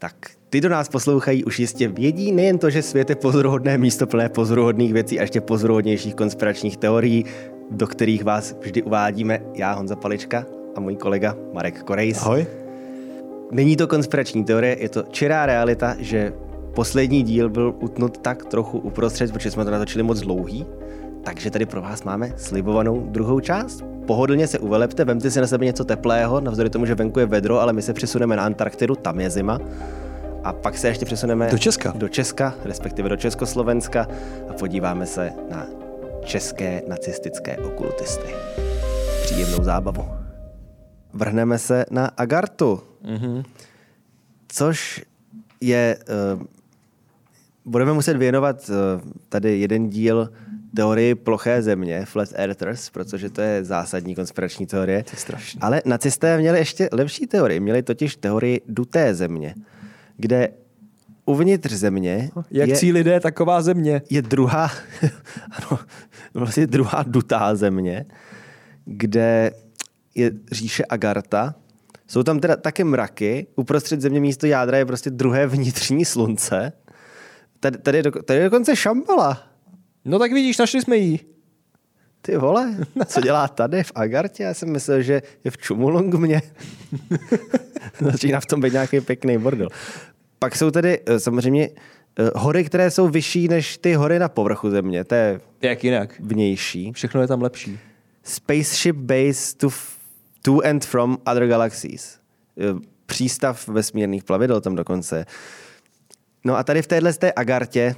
Tak ty do nás poslouchají už jistě vědí nejen to, že svět je pozoruhodné místo plné pozoruhodných věcí a ještě pozoruhodnějších konspiračních teorií, do kterých vás vždy uvádíme já, Honza Palička a můj kolega Marek Korejs. Ahoj. Není to konspirační teorie, je to čirá realita, že poslední díl byl utnut tak trochu uprostřed, protože jsme to natočili moc dlouhý, takže tady pro vás máme slibovanou druhou část. Pohodlně se uvelepte, vemte si na sebe něco teplého, navzdory tomu, že venku je vedro, ale my se přesuneme na Antarktidu, tam je zima. A pak se ještě přesuneme Do Česka. do Česka, respektive do Československa a podíváme se na české nacistické okultisty. Příjemnou zábavu. Vrhneme se na Agartu, mm-hmm. což je... Uh, budeme muset věnovat uh, tady jeden díl teorii ploché země, Flat Earthers, protože to je zásadní konspirační teorie. To je strašný. Ale nacisté měli ještě lepší teorii. Měli totiž teorii duté země, kde uvnitř země Jak je, cí lidé, taková země. je druhá, ano, vlastně druhá dutá země, kde je říše Agarta. Jsou tam teda také mraky, uprostřed země místo jádra je prostě druhé vnitřní slunce. Tady, tady, je, doko, tady je dokonce šambala. No tak vidíš, našli jsme jí. Ty vole, co dělá tady v Agartě? Já jsem myslel, že je v Čumulongmě. Začíná v tom být nějaký pěkný bordel. Pak jsou tady eh, samozřejmě eh, hory, které jsou vyšší než ty hory na povrchu země. To je Jak jinak? vnější. Všechno je tam lepší. Spaceship base to, to and from other galaxies. Eh, Přístav vesmírných plavidel tam dokonce. No a tady v téhle z té Agartě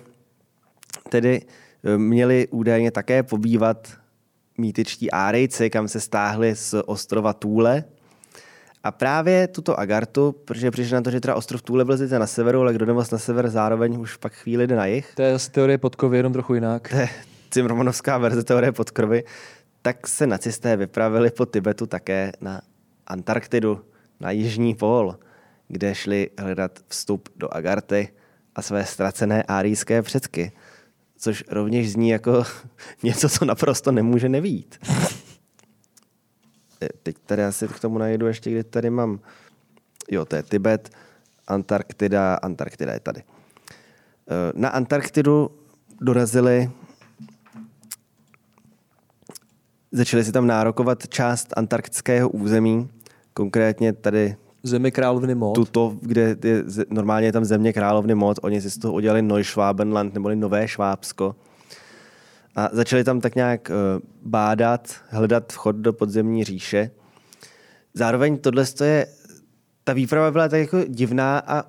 tedy měli údajně také pobývat mýtičtí Árejci, kam se stáhli z ostrova Tule. A právě tuto Agartu, protože přišli na to, že teda ostrov Tule byl sice na severu, ale kdo nebo na sever zároveň už pak chvíli jde na jih, To je teorie podkovy, jenom trochu jinak. to je Cimrmanovská verze teorie podkrovy, tak se nacisté vypravili po Tibetu také na Antarktidu, na jižní pól, kde šli hledat vstup do Agarty a své ztracené árijské předky. Což rovněž zní jako něco, co naprosto nemůže nevít. E, Teď tady asi k tomu najdu ještě, kde tady mám. Jo, to je Tibet, Antarktida, Antarktida je tady. E, Na Antarktidu dorazili začali si tam nárokovat část antarktického území, konkrétně tady Zemi královny mod. tuto, kde je, normálně je tam země královny mod, oni si z toho udělali Neuschwabenland, neboli Nové Švábsko. A začali tam tak nějak uh, bádat, hledat vchod do podzemní říše. Zároveň tohle je, ta výprava byla tak jako divná a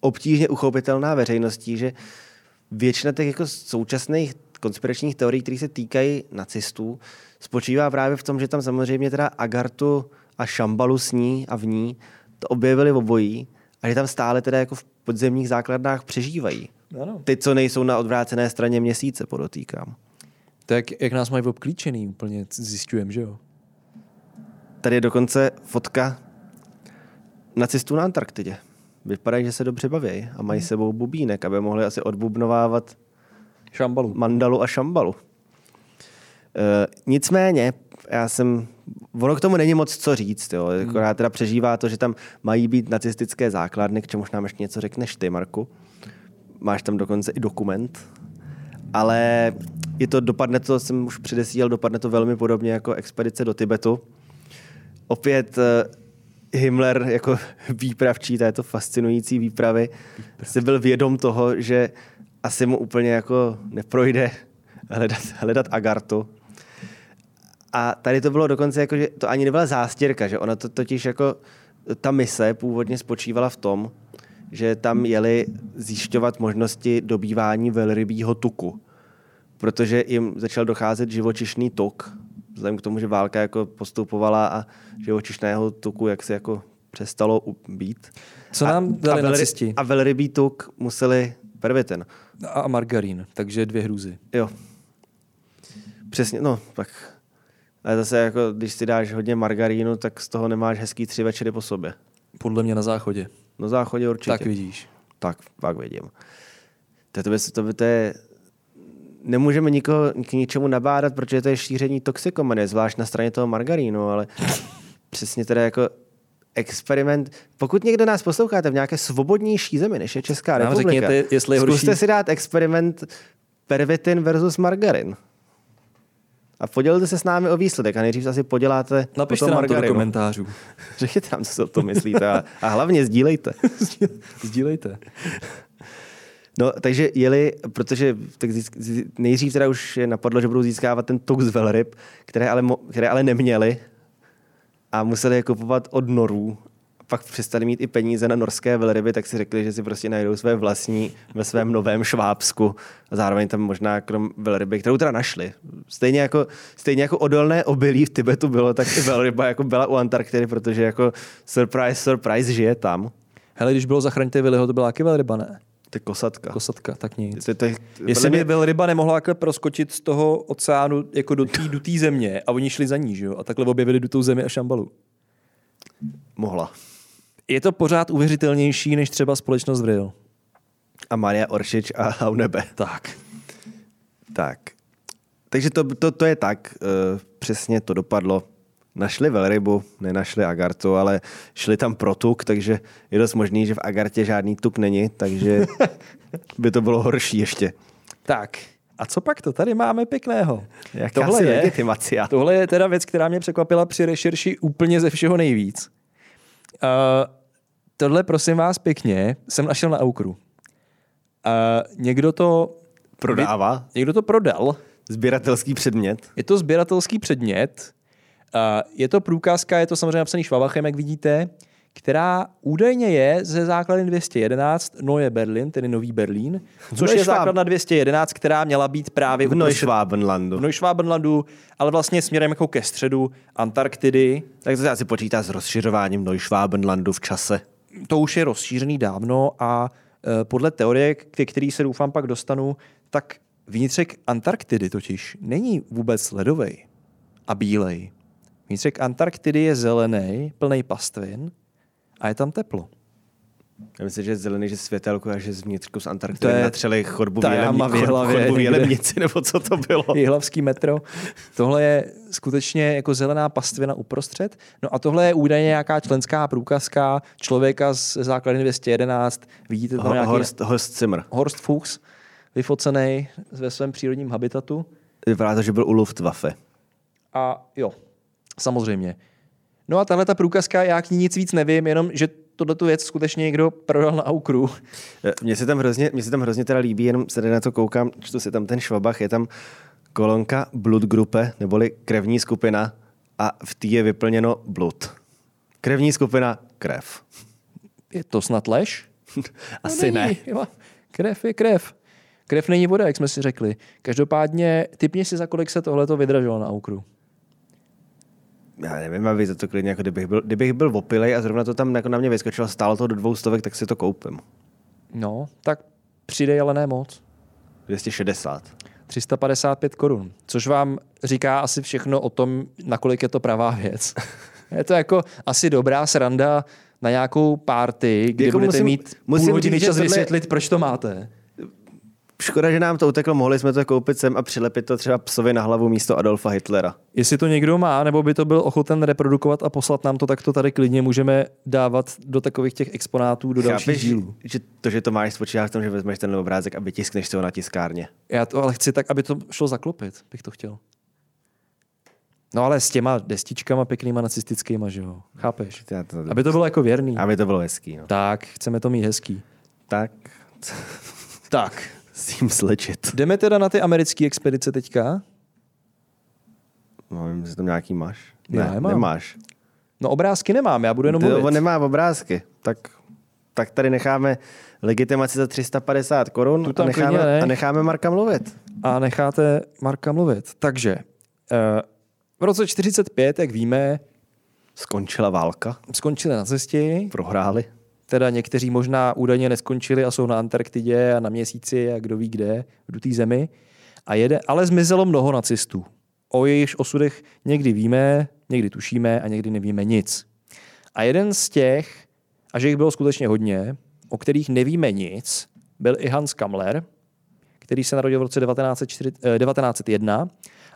obtížně uchopitelná veřejností, že většina těch jako současných konspiračních teorií, které se týkají nacistů, spočívá právě v tom, že tam samozřejmě teda Agartu a Šambalu s ní a v ní to objevili obojí a že tam stále teda jako v podzemních základnách přežívají. Ano. Ty, co nejsou na odvrácené straně měsíce, podotýkám. Je jak, nás mají obklíčený úplně, zjišťujem, že jo? Tady je dokonce fotka nacistů na Antarktidě. Vypadají, že se dobře baví a mají sebou bubínek, aby mohli asi odbubnovávat Šambalu. mandalu a šambalu. E, nicméně, já jsem, ono k tomu není moc co říct, jo. akorát teda přežívá to, že tam mají být nacistické základny, k čemuž nám ještě něco řekneš ty, Marku. Máš tam dokonce i dokument. Ale je to, dopadne to, jsem už předesílal, dopadne to velmi podobně jako expedice do Tibetu. Opět eh, Himmler jako výpravčí této fascinující výpravy si byl vědom toho, že asi mu úplně jako neprojde hledat, hledat Agartu. A tady to bylo dokonce jako, že to ani nebyla zástěrka, že ona to totiž jako, ta mise původně spočívala v tom, že tam jeli zjišťovat možnosti dobývání velrybího tuku. Protože jim začal docházet živočišný tuk, vzhledem k tomu, že válka jako postupovala a živočišného tuku jak se jako přestalo být. Co nám dali a, velry- nacisti? a velrybí tuk museli pervitin. A margarín, takže dvě hrůzy. Jo. Přesně, no, tak. Ale zase jako, když si dáš hodně margarínu, tak z toho nemáš hezký tři večery po sobě. Podle mě na záchodě. Na záchodě určitě. Tak vidíš. Tak, pak vidím. To, to, by, to, by, to je... Nemůžeme nikoho k ničemu nabádat, protože to je šíření toxikomanie, zvlášť na straně toho margarínu, ale přesně teda jako experiment. Pokud někdo nás posloucháte v nějaké svobodnější zemi, než je Česká Nám republika, řekněte, jestli je zkuste horší- si dát experiment pervitin versus margarin. A podělte se s námi o výsledek a nejdřív se asi poděláte Napište potom nám to do margarinu. komentářů. Řekněte nám, co si o tom myslíte a, a hlavně sdílejte. Sdílejte. No, takže jeli, protože tak nejdřív teda už je napadlo, že budou získávat ten tuk z velryb, které ale, které ale neměli a museli je kupovat od norů. Pak přestali mít i peníze na norské velryby, tak si řekli, že si prostě najdou své vlastní ve svém novém Švábsku. A zároveň tam možná krom velryby, kterou teda našli. Stejně jako, stejně jako odolné obilí v Tibetu bylo, tak i velryba jako byla u Antarktidy, protože jako surprise, surprise žije tam. Hele, když bylo Zachraňte Viliho, to byla taky velryba, ne? To je kosatka. Kosatka, tak nic. To, to, je- Jestli by mě- velryba nemohla takhle proskočit z toho oceánu jako do té do země a oni šli za ní, že jo? A takhle objevili dutou zemi a šambalu. mohla. Je to pořád uvěřitelnější než třeba společnost Vril. A Maria Oršič a Haunebe. Tak. Tak. Takže to, to, to je tak. Uh, přesně to dopadlo. Našli velrybu, nenašli agartu, ale šli tam pro tuk, takže je dost možný, že v agartě žádný tuk není, takže by to bylo horší ještě. Tak. A co pak to tady máme pěkného? Jaká tohle, je, legitimacia. tohle je teda věc, která mě překvapila při rešerši úplně ze všeho nejvíc. Uh, tohle, prosím vás pěkně, jsem našel na Aukru. Uh, někdo to Prodává Někdo to prodal. sběratelský předmět. Je to sběratelský předmět. A je to průkazka, je to samozřejmě napsaný Švabachem, jak vidíte, která údajně je ze základny 211 Neue Berlin, tedy Nový Berlín, což je základna 211, která měla být právě V Neuschwabenlandu. v Neuschwabenlandu, ale vlastně směrem jako ke středu Antarktidy. Tak to se asi počítá s rozšiřováním Neuschwabenlandu v čase. To už je rozšířený dávno a e, podle teorie, ke který se doufám pak dostanu, tak vnitřek Antarktidy totiž není vůbec ledový a bílej. Vnitřek Antarktidy je zelený, plný pastvin a je tam teplo. Já myslím, že je zelený, že světelku a že z vnitřku z To Antarktidy je natřeli chodbu v jelem- chodbu jelemnici, nebo co to bylo. Jihlavský metro. Tohle je skutečně jako zelená pastvina uprostřed. No a tohle je údajně nějaká členská průkazka člověka z základny 211. Vidíte tam Ho- nějaký Horst, Horst Zimmer. Horst Fuchs, vyfocený ve svém přírodním habitatu. Vypadá to, že byl u Luftwaffe. A jo, samozřejmě. No a tahle ta průkazka, já k ní nic víc nevím, jenom, že tohle tu věc skutečně někdo prodal na Aukru. Eh, Mně se tam hrozně, mně se tam hrozně teda líbí, jenom se na to koukám, čtu si tam ten švabach, je tam kolonka Blutgruppe, neboli krevní skupina a v té je vyplněno blud. Krevní skupina krev. Je to snad lež? Asi no, ne. Jo, krev je krev. Krev není voda, jak jsme si řekli. Každopádně, typně si, za kolik se tohleto vydražilo na Aukru. Já nevím, aby to, to klidně, jako kdybych byl, kdybych byl opilej a zrovna to tam jako na mě vyskočilo, stálo to do dvou stovek, tak si to koupím. No, tak přidej, ale ne moc. 260. 355 korun, což vám říká asi všechno o tom, nakolik je to pravá věc. Je to jako asi dobrá sranda na nějakou party, kde Jako budete musím- mít musím půl hodiny čas tohle- vysvětlit, proč to máte. Škoda, že nám to uteklo, mohli jsme to koupit sem a přilepit to třeba psovi na hlavu místo Adolfa Hitlera. Jestli to někdo má, nebo by to byl ochoten reprodukovat a poslat nám to, tak to tady klidně můžeme dávat do takových těch exponátů do dalších Chápeš, dílů. že to, že to máš, spočívá v tom, že vezmeš ten obrázek a vytiskneš ho na tiskárně. Já to ale chci tak, aby to šlo zaklopit, bych to chtěl. No ale s těma destičkama pěknýma nacistickýma, že jo? Chápeš? Já to, Aby to bylo jako věrný. aby to bylo hezký. No. Tak, chceme to mít hezký. Tak, Tak, s tím slečit. jdeme teda na ty americké expedice teďka. No, nevím, jestli tam nějaký máš. Já Ne, nemám. nemáš. No obrázky nemám, já budu jenom Ty, mluvit. on nemá obrázky. Tak, tak tady necháme legitimaci za 350 korun Tu a necháme, nech. a necháme Marka mluvit. A necháte Marka mluvit. Takže, eh, v roce 45, jak víme, Skončila válka, skončili na cestě, prohráli. Teda někteří možná údajně neskončili a jsou na Antarktidě a na měsíci a kdo ví kde, v dutý zemi. A jede, ale zmizelo mnoho nacistů. O jejichž osudech někdy víme, někdy tušíme a někdy nevíme nic. A jeden z těch, a že jich bylo skutečně hodně, o kterých nevíme nic, byl i Hans Kammler, který se narodil v roce 1904 eh, 1901.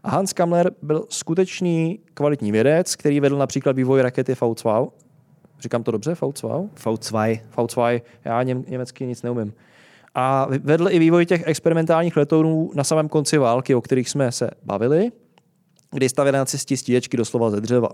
A Hans Kammler byl skutečný kvalitní vědec, který vedl například vývoj rakety V2, Říkám to dobře, V2? V2. V2, já něm, německy nic neumím. A vedl i vývoj těch experimentálních letounů na samém konci války, o kterých jsme se bavili, kdy stavěli na cestě stíhačky doslova ze dřeva.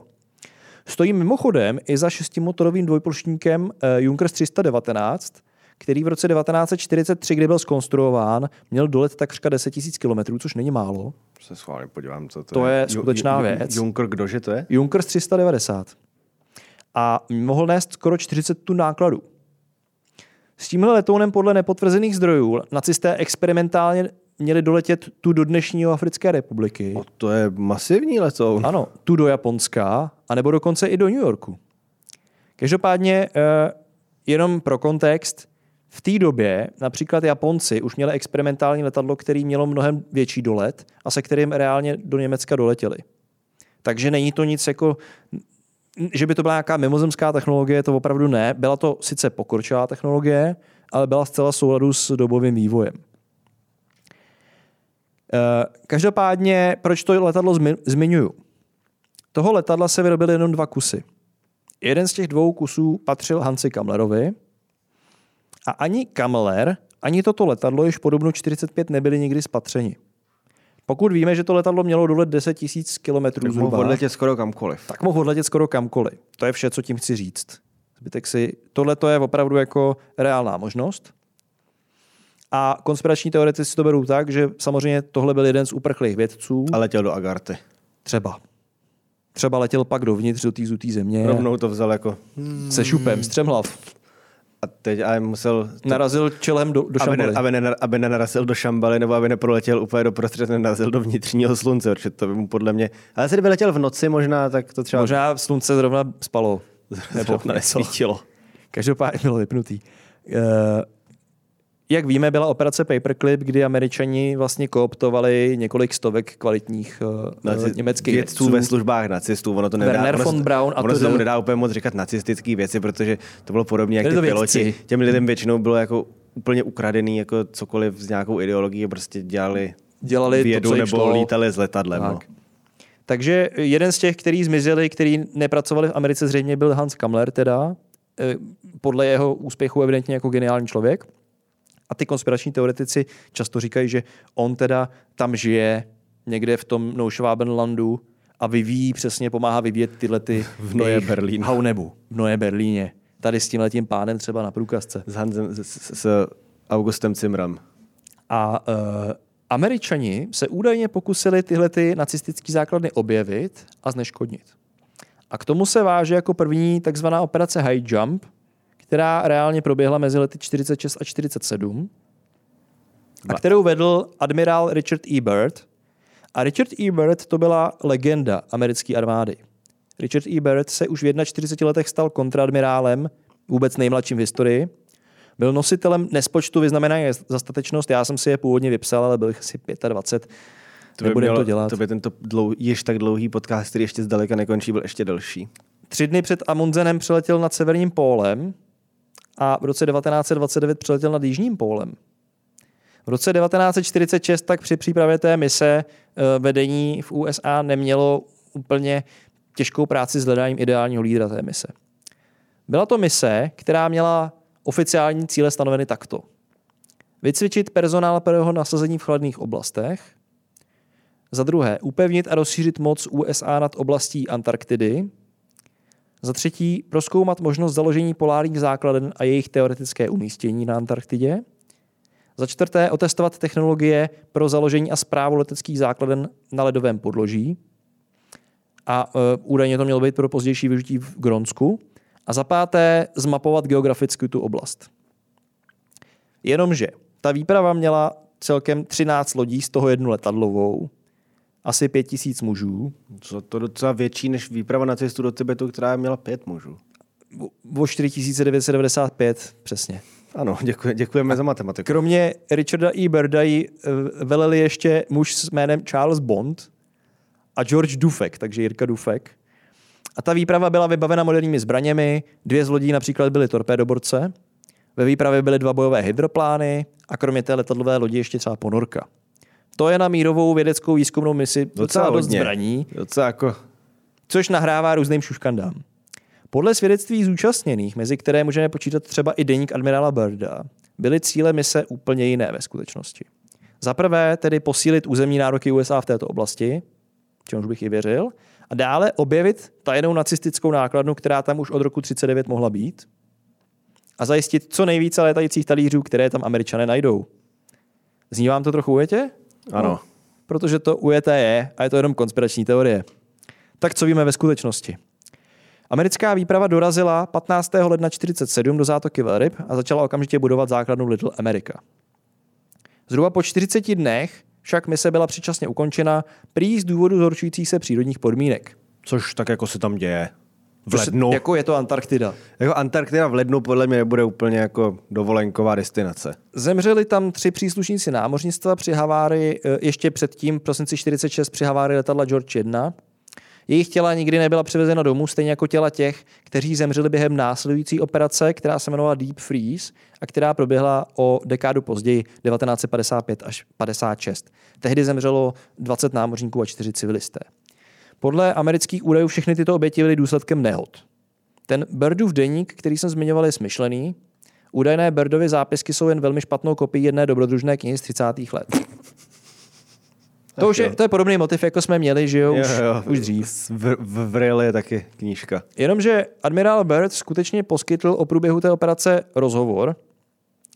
Stojí mimochodem i za šestimotorovým dvojplošníkem eh, Junkers 319, který v roce 1943, kdy byl skonstruován, měl dolet takřka 10 000 km, což není málo. Se schválně podívám, co to, To je Ju- skutečná Ju- věc. Juncker, kdože to je? Junkers 390. A mohl nést skoro 40 tun nákladu. S tímhle letounem podle nepotvrzených zdrojů nacisté experimentálně měli doletět tu do dnešního Africké republiky. O, to je masivní letoun. Ano, tu do Japonska, anebo dokonce i do New Yorku. Každopádně, eh, jenom pro kontext, v té době například Japonci už měli experimentální letadlo, který mělo mnohem větší dolet a se kterým reálně do Německa doletěli. Takže není to nic jako, že by to byla nějaká mimozemská technologie, to opravdu ne. Byla to sice pokročilá technologie, ale byla zcela souladu s dobovým vývojem. Eh, Každopádně, proč to letadlo zmi- zmiňuju? Toho letadla se vyrobily jenom dva kusy. Jeden z těch dvou kusů patřil Hansi Kamlerovi a ani Kamler, ani toto letadlo již po dubnu 45 nebyly nikdy spatřeni. Pokud víme, že to letadlo mělo dolet 10 000 km Tak mohl zhruba, odletět skoro kamkoliv. tak mohl odletět skoro kamkoliv. To je vše, co tím chci říct. Zbytek si, tohle to je opravdu jako reálná možnost. A konspirační teoretici to berou tak, že samozřejmě tohle byl jeden z uprchlých vědců. A letěl do Agarty. Třeba. Třeba letěl pak dovnitř do té zutý země Rovnou to vzal jako... se šupem, střemhlav. A teď ale musel... To, Narazil čelem do, do aby, ne, šambaly. aby, ne, aby nenarazil do šambaly, nebo aby neproletěl úplně do prostřed, nenarazil do vnitřního slunce, protože to by mu podle mě... Ale se kdyby letěl v noci možná, tak to třeba... Možná slunce zrovna spalo. Nebo nesvítilo. Každopádně bylo vypnutý. Uh, jak víme, byla operace Paperclip, kdy američani vlastně kooptovali několik stovek kvalitních uh, Naci- německých vědců vědců. ve službách nacistů. Ono to nedá, Werner ono, von se- Braun a ono se to- tomu nedá úplně moc říkat nacistické věci, protože to bylo podobně jak ty to piloti. vědci. Těm lidem většinou bylo jako úplně ukradený jako cokoliv s nějakou ideologií prostě dělali, Dělali to, vědu co jim nebo šlo. lítali s letadlem. No. Tak. Takže jeden z těch, který zmizeli, který nepracovali v Americe, zřejmě byl Hans Kamler, teda eh, podle jeho úspěchu evidentně jako geniální člověk. A ty konspirační teoretici často říkají, že on teda tam žije někde v tom Neuschwabenlandu a vyvíjí přesně, pomáhá vyvíjet tyhle ty V jejich Berlín. Haunebu, v Neue Berlíně. Tady s tímhletím pánem třeba na průkazce. S, Hansem, s, s, s Augustem Cimram. A uh, američani se údajně pokusili tyhle ty nacistické základny objevit a zneškodnit. A k tomu se váže jako první takzvaná operace High Jump, která reálně proběhla mezi lety 46 a 47 a kterou vedl admirál Richard E. Byrd. A Richard E. Byrd to byla legenda americké armády. Richard E. Byrd se už v 41 letech stal kontradmirálem, vůbec nejmladším v historii. Byl nositelem nespočtu vyznamenání za statečnost, já jsem si je původně vypsal, ale byl jich asi 25. To by, mělo, to dělat. to by tento dlou, již tak dlouhý podcast, který ještě zdaleka nekončí, byl ještě delší. Tři dny před Amundsenem přiletěl nad severním pólem a v roce 1929 přiletěl nad jižním pólem. V roce 1946 tak při přípravě té mise eh, vedení v USA nemělo úplně těžkou práci s hledáním ideálního lídra té mise. Byla to mise, která měla oficiální cíle stanoveny takto. Vycvičit personál pro jeho nasazení v chladných oblastech, za druhé, upevnit a rozšířit moc USA nad oblastí Antarktidy, za třetí, proskoumat možnost založení polárních základen a jejich teoretické umístění na Antarktidě. Za čtvrté, otestovat technologie pro založení a zprávu leteckých základen na ledovém podloží. A e, údajně to mělo být pro pozdější využití v Gronsku. A za páté, zmapovat geograficky tu oblast. Jenomže ta výprava měla celkem 13 lodí, z toho jednu letadlovou, asi 5000 mužů, Co to docela větší než výprava na cestu do Tibetu, která měla pět mužů. o 4995 přesně. Ano, děkuji, děkujeme za matematiku. Kromě Richarda E. Berda jí eh, veleli ještě muž s jménem Charles Bond a George Dufek, takže Jirka Dufek. A ta výprava byla vybavena moderními zbraněmi, dvě z lodí například byly torpédoborce, ve výpravě byly dva bojové hydroplány a kromě té letadlové lodi ještě třeba ponorka. To je na mírovou vědeckou výzkumnou misi docela, docela dost zbraní, Docela jako... což nahrává různým šuškandám. Podle svědectví zúčastněných, mezi které můžeme počítat třeba i deník admirála Birda, byly cíle mise úplně jiné ve skutečnosti. Za prvé tedy posílit územní nároky USA v této oblasti, čemuž bych i věřil, a dále objevit tajnou nacistickou nákladnu, která tam už od roku 39 mohla být, a zajistit co nejvíce létajících talířů, které tam američané najdou. Zní vám to trochu ujetě? Ano. No, protože to ujeté je a je to jenom konspirační teorie. Tak co víme ve skutečnosti? Americká výprava dorazila 15. ledna 1947 do zátoky Velryb a začala okamžitě budovat základnu Little America. Zhruba po 40 dnech však mise byla předčasně ukončena prý z důvodu zhoršujících se přírodních podmínek. Což tak jako se tam děje. V Prostě lednu. Jako je to Antarktida. Jako Antarktida v lednu podle mě nebude úplně jako dovolenková destinace. Zemřeli tam tři příslušníci námořnictva při havárii, eh, ještě předtím v prosinci 46 při havárii letadla George 1. Jejich těla nikdy nebyla přivezena domů, stejně jako těla těch, kteří zemřeli během následující operace, která se jmenovala Deep Freeze a která proběhla o dekádu později, 1955 až 56. Tehdy zemřelo 20 námořníků a 4 civilisté. Podle amerických údajů všechny tyto oběti byly důsledkem nehod. Ten Birdův deník, který jsem zmiňoval, je smyšlený. Údajné Birdovy zápisky jsou jen velmi špatnou kopií jedné dobrodružné knihy z 30. let. To, už je, to je podobný motiv, jako jsme měli, že jo, už, už dřív. V, v, v Vril je taky knížka. Jenomže admirál Byrd skutečně poskytl o průběhu té operace rozhovor,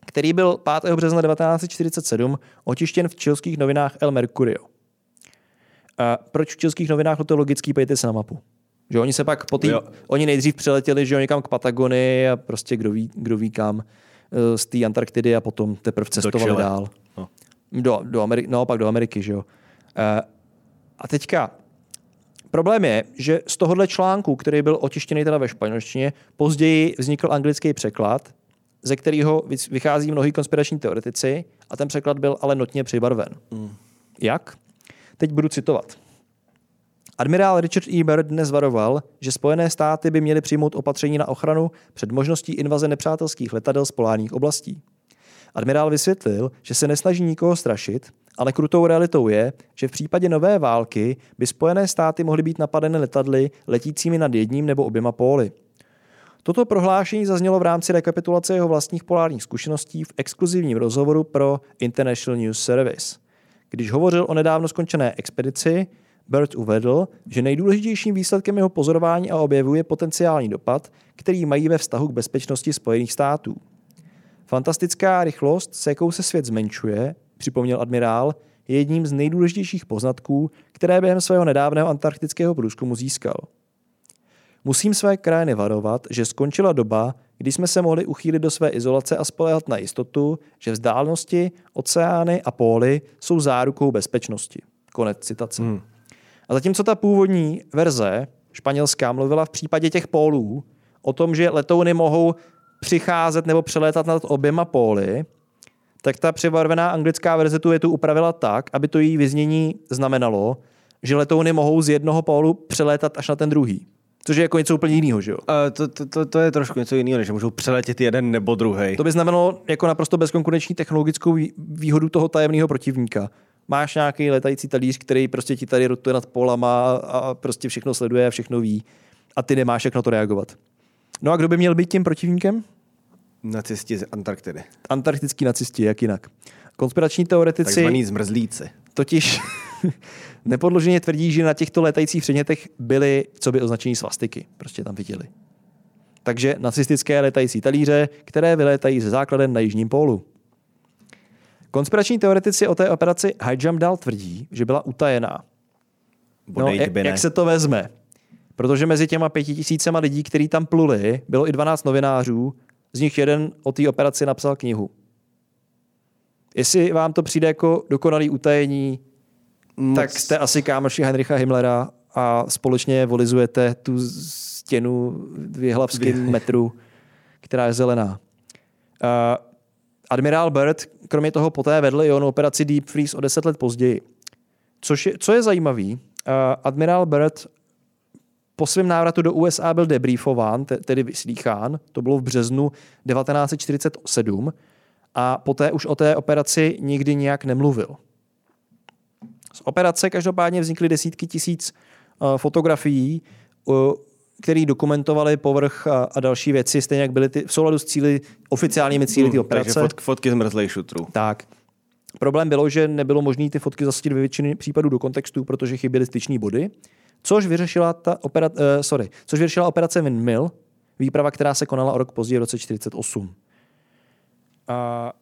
který byl 5. března 1947 otištěn v čilských novinách El Mercurio. A proč v čilských novinách? No to je logický, pejte se na mapu. Že oni se pak po tý, oni nejdřív přiletěli, že jo, někam k Patagonii a prostě kdo ví, kdo ví kam eh, z té Antarktidy a potom teprve cestovali dál. No. Do, do Ameriky, naopak do Ameriky, že jo. Eh, A teďka, problém je, že z tohohle článku, který byl otištěný teda ve španělštině, později vznikl anglický překlad, ze kterého vychází mnohý konspirační teoretici a ten překlad byl ale notně přibarven. Mm. Jak? Teď budu citovat. Admirál Richard E. Byrd dnes varoval, že Spojené státy by měly přijmout opatření na ochranu před možností invaze nepřátelských letadel z polárních oblastí. Admirál vysvětlil, že se nesnaží nikoho strašit, ale krutou realitou je, že v případě nové války by Spojené státy mohly být napadeny letadly letícími nad jedním nebo oběma póly. Toto prohlášení zaznělo v rámci rekapitulace jeho vlastních polárních zkušeností v exkluzivním rozhovoru pro International News Service. Když hovořil o nedávno skončené expedici, Byrd uvedl, že nejdůležitějším výsledkem jeho pozorování a objevu je potenciální dopad, který mají ve vztahu k bezpečnosti Spojených států. Fantastická rychlost, se jakou se svět zmenšuje, připomněl admirál, je jedním z nejdůležitějších poznatků, které během svého nedávného antarktického průzkumu získal. Musím své krajiny varovat, že skončila doba, kdy jsme se mohli uchýlit do své izolace a spolehat na jistotu, že vzdálenosti, oceány a póly jsou zárukou bezpečnosti. Konec citace. Hmm. A zatímco ta původní verze španělská mluvila v případě těch pólů o tom, že letouny mohou přicházet nebo přelétat nad oběma póly, tak ta přebarvená anglická verze tu větu upravila tak, aby to její vyznění znamenalo, že letouny mohou z jednoho pólu přelétat až na ten druhý. Což je jako něco úplně jiného, že jo? A to, to, to, to, je trošku něco jiného, než že můžou přeletět jeden nebo druhý. To by znamenalo jako naprosto bezkonkurenční technologickou vý- výhodu toho tajemného protivníka. Máš nějaký letající talíř, který prostě ti tady rotuje nad polama a prostě všechno sleduje a všechno ví. A ty nemáš jak na to reagovat. No a kdo by měl být tím protivníkem? Nacisti z Antarktidy. Antarktický nacisti, jak jinak. Konspirační teoretici Takzvaný zmrzlíci. totiž nepodloženě tvrdí, že na těchto létajících předmětech byly, co by označení svastiky. Prostě tam viděli. Takže nacistické létající talíře, které vylétají ze základen na jižním pólu. Konspirační teoretici o té operaci High Jump dál tvrdí, že byla utajená. No, jak, jak se to vezme? Protože mezi těma pěti tisícema lidí, kteří tam pluli, bylo i 12 novinářů, z nich jeden o té operaci napsal knihu. Jestli vám to přijde jako dokonalý utajení, Moc- tak jste asi kámoši Heinricha Himmlera a společně volizujete tu stěnu v jihlavském metru, která je zelená. Uh, admirál Byrd kromě toho poté vedl i onu operaci Deep Freeze o deset let později. Což je, co je zajímavý, uh, admirál Byrd po svém návratu do USA byl debriefován, te- tedy vyslýchán, to bylo v březnu 1947, a poté už o té operaci nikdy nijak nemluvil. Z operace každopádně vznikly desítky tisíc uh, fotografií, uh, který dokumentovali povrch a, a další věci, stejně jak byly ty, v souladu s cíly, oficiálními cíly ty operace. Takže fotky, fotky zmrzlej šutrů. Tak. Problém bylo, že nebylo možné ty fotky zasadit ve většině případů do kontextu, protože chyběly styční body, což vyřešila, ta opera, uh, sorry, což vyřešila operace Windmill, výprava, která se konala o rok později v roce 48. A,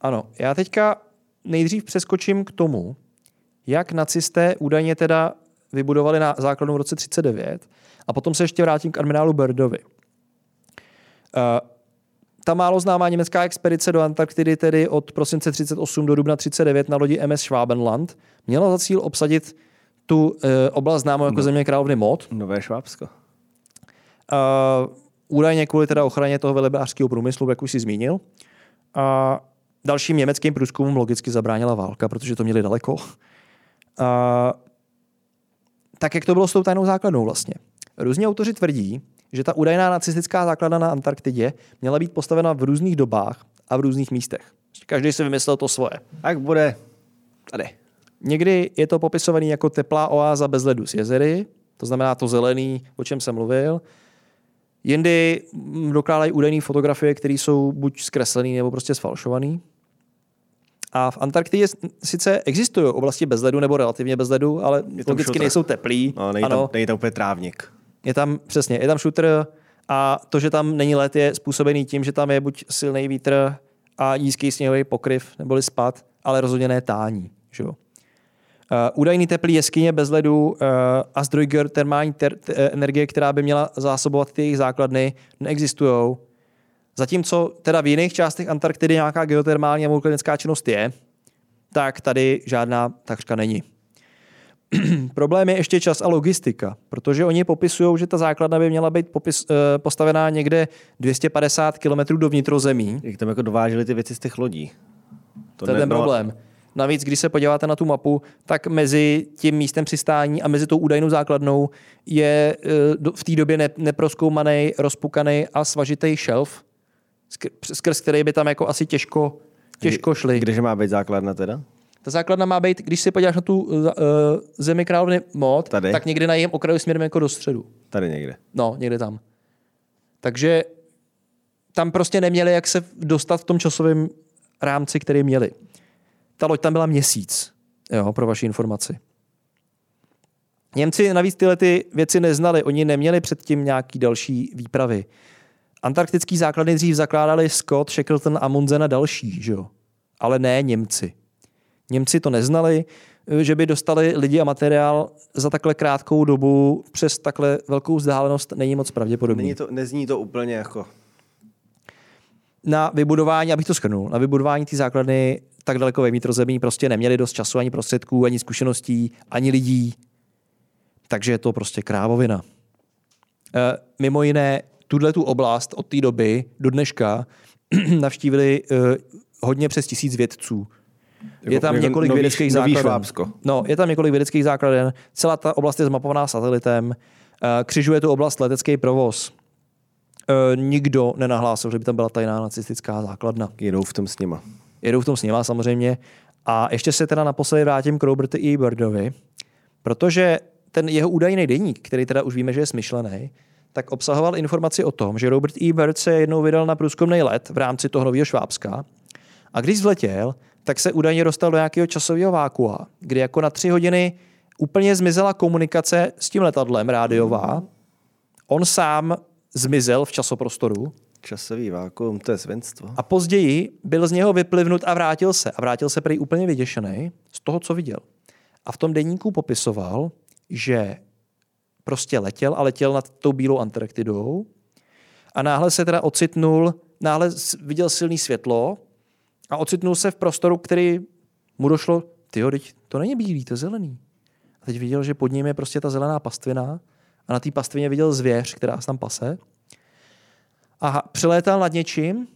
ano, já teďka nejdřív přeskočím k tomu, jak nacisté údajně teda vybudovali na základnu v roce 39 a potom se ještě vrátím k admirálu Birdovi. Uh, ta málo známá německá expedice do Antarktidy, tedy od prosince 38 do dubna 39 na lodi MS Schwabenland, měla za cíl obsadit tu uh, oblast známou jako no. země královny Mod. Nové Švábsko. Uh, údajně kvůli teda ochraně toho velebářského průmyslu, jak už si zmínil. A dalším německým průzkumům logicky zabránila válka, protože to měli daleko. A, tak jak to bylo s tou tajnou základnou vlastně? Různí autoři tvrdí, že ta údajná nacistická základna na Antarktidě měla být postavena v různých dobách a v různých místech. Každý si vymyslel to svoje. Tak bude tady. Někdy je to popisovaný jako teplá oáza bez ledu z jezery, to znamená to zelený, o čem jsem mluvil. Jindy dokládají údajné fotografie, které jsou buď zkreslené nebo prostě sfalšované. A v Antarktidě sice existují oblasti bez ledu nebo relativně bez ledu, ale logicky šutr. nejsou teplý. No, není, ano. Tam, není tam úplně trávník. Je tam, přesně, je tam šutr a to, že tam není let, je způsobený tím, že tam je buď silný vítr a nízký sněhový pokryv neboli spad, ale rozhodně ne tání. Že jo? Uh, údajný teplý jeskyně bez ledu uh, a zdroj termální ter- t- energie, která by měla zásobovat ty jejich základny, neexistují. Zatímco teda v jiných částech Antarktidy nějaká geotermální a vulkanická činnost je, tak tady žádná takřka není. Problém je ještě čas a logistika, protože oni popisují, že ta základna by měla být popis, uh, postavená někde 250 km do vnitrozemí. Jak tam jako dováželi ty věci z těch lodí? To, to je ten problém. Navíc, když se podíváte na tu mapu, tak mezi tím místem přistání a mezi tou údajnou základnou je uh, v té době ne, neproskoumaný, rozpukaný a svažitý šelf, skrz který by tam jako asi těžko, těžko šli. Kdeže má být základna teda? Ta základna má být, když se podíváš na tu uh, zemi královny mod, Tady? tak někde na jejím okraju směrem jako do středu. Tady někde. No, někde tam. Takže tam prostě neměli jak se dostat v tom časovém rámci, který měli. Ta loď tam byla měsíc, jo, pro vaši informaci. Němci navíc tyhle ty věci neznali, oni neměli předtím nějaký další výpravy. Antarktický základny dřív zakládali Scott, Shackleton, Amundsen a další, že jo? ale ne Němci. Němci to neznali, že by dostali lidi a materiál za takhle krátkou dobu přes takhle velkou vzdálenost není moc pravděpodobný. Není to, nezní to úplně jako... Na vybudování, abych to schrnul, na vybudování té základny tak daleko ve vnitrozemí prostě neměli dost času, ani prostředků, ani zkušeností, ani lidí. Takže je to prostě krávovina. E, mimo jiné, tuhle tu oblast od té doby do dneška navštívili e, hodně přes tisíc vědců. Je tam jako několik nový, vědeckých základen. Švábsko. No, je tam několik vědeckých základen. Celá ta oblast je zmapovaná satelitem. E, křižuje tu oblast letecký provoz. E, nikdo nenahlásil, že by tam byla tajná nacistická základna. Jedou v tom s nima. Jedou v tom s nima samozřejmě. A ještě se teda naposledy vrátím k Robertu E. Birdovi, protože ten jeho údajný deník, který teda už víme, že je smyšlený, tak obsahoval informaci o tom, že Robert E. Bird se jednou vydal na průzkumný let v rámci toho nového Švábska a když vzletěl, tak se údajně dostal do nějakého časového vákua, kdy jako na tři hodiny úplně zmizela komunikace s tím letadlem rádiová. On sám zmizel v časoprostoru. Časový vákuum, to je svinstvo. A později byl z něho vyplivnut a vrátil se. A vrátil se prý úplně vyděšený z toho, co viděl. A v tom denníku popisoval, že prostě letěl a letěl nad tou bílou Antarktidou a náhle se teda ocitnul, náhle viděl silný světlo a ocitnul se v prostoru, který mu došlo, ty to není bílý, to je zelený. A teď viděl, že pod ním je prostě ta zelená pastvina a na té pastvině viděl zvěř, která se tam pase. A přilétal nad něčím,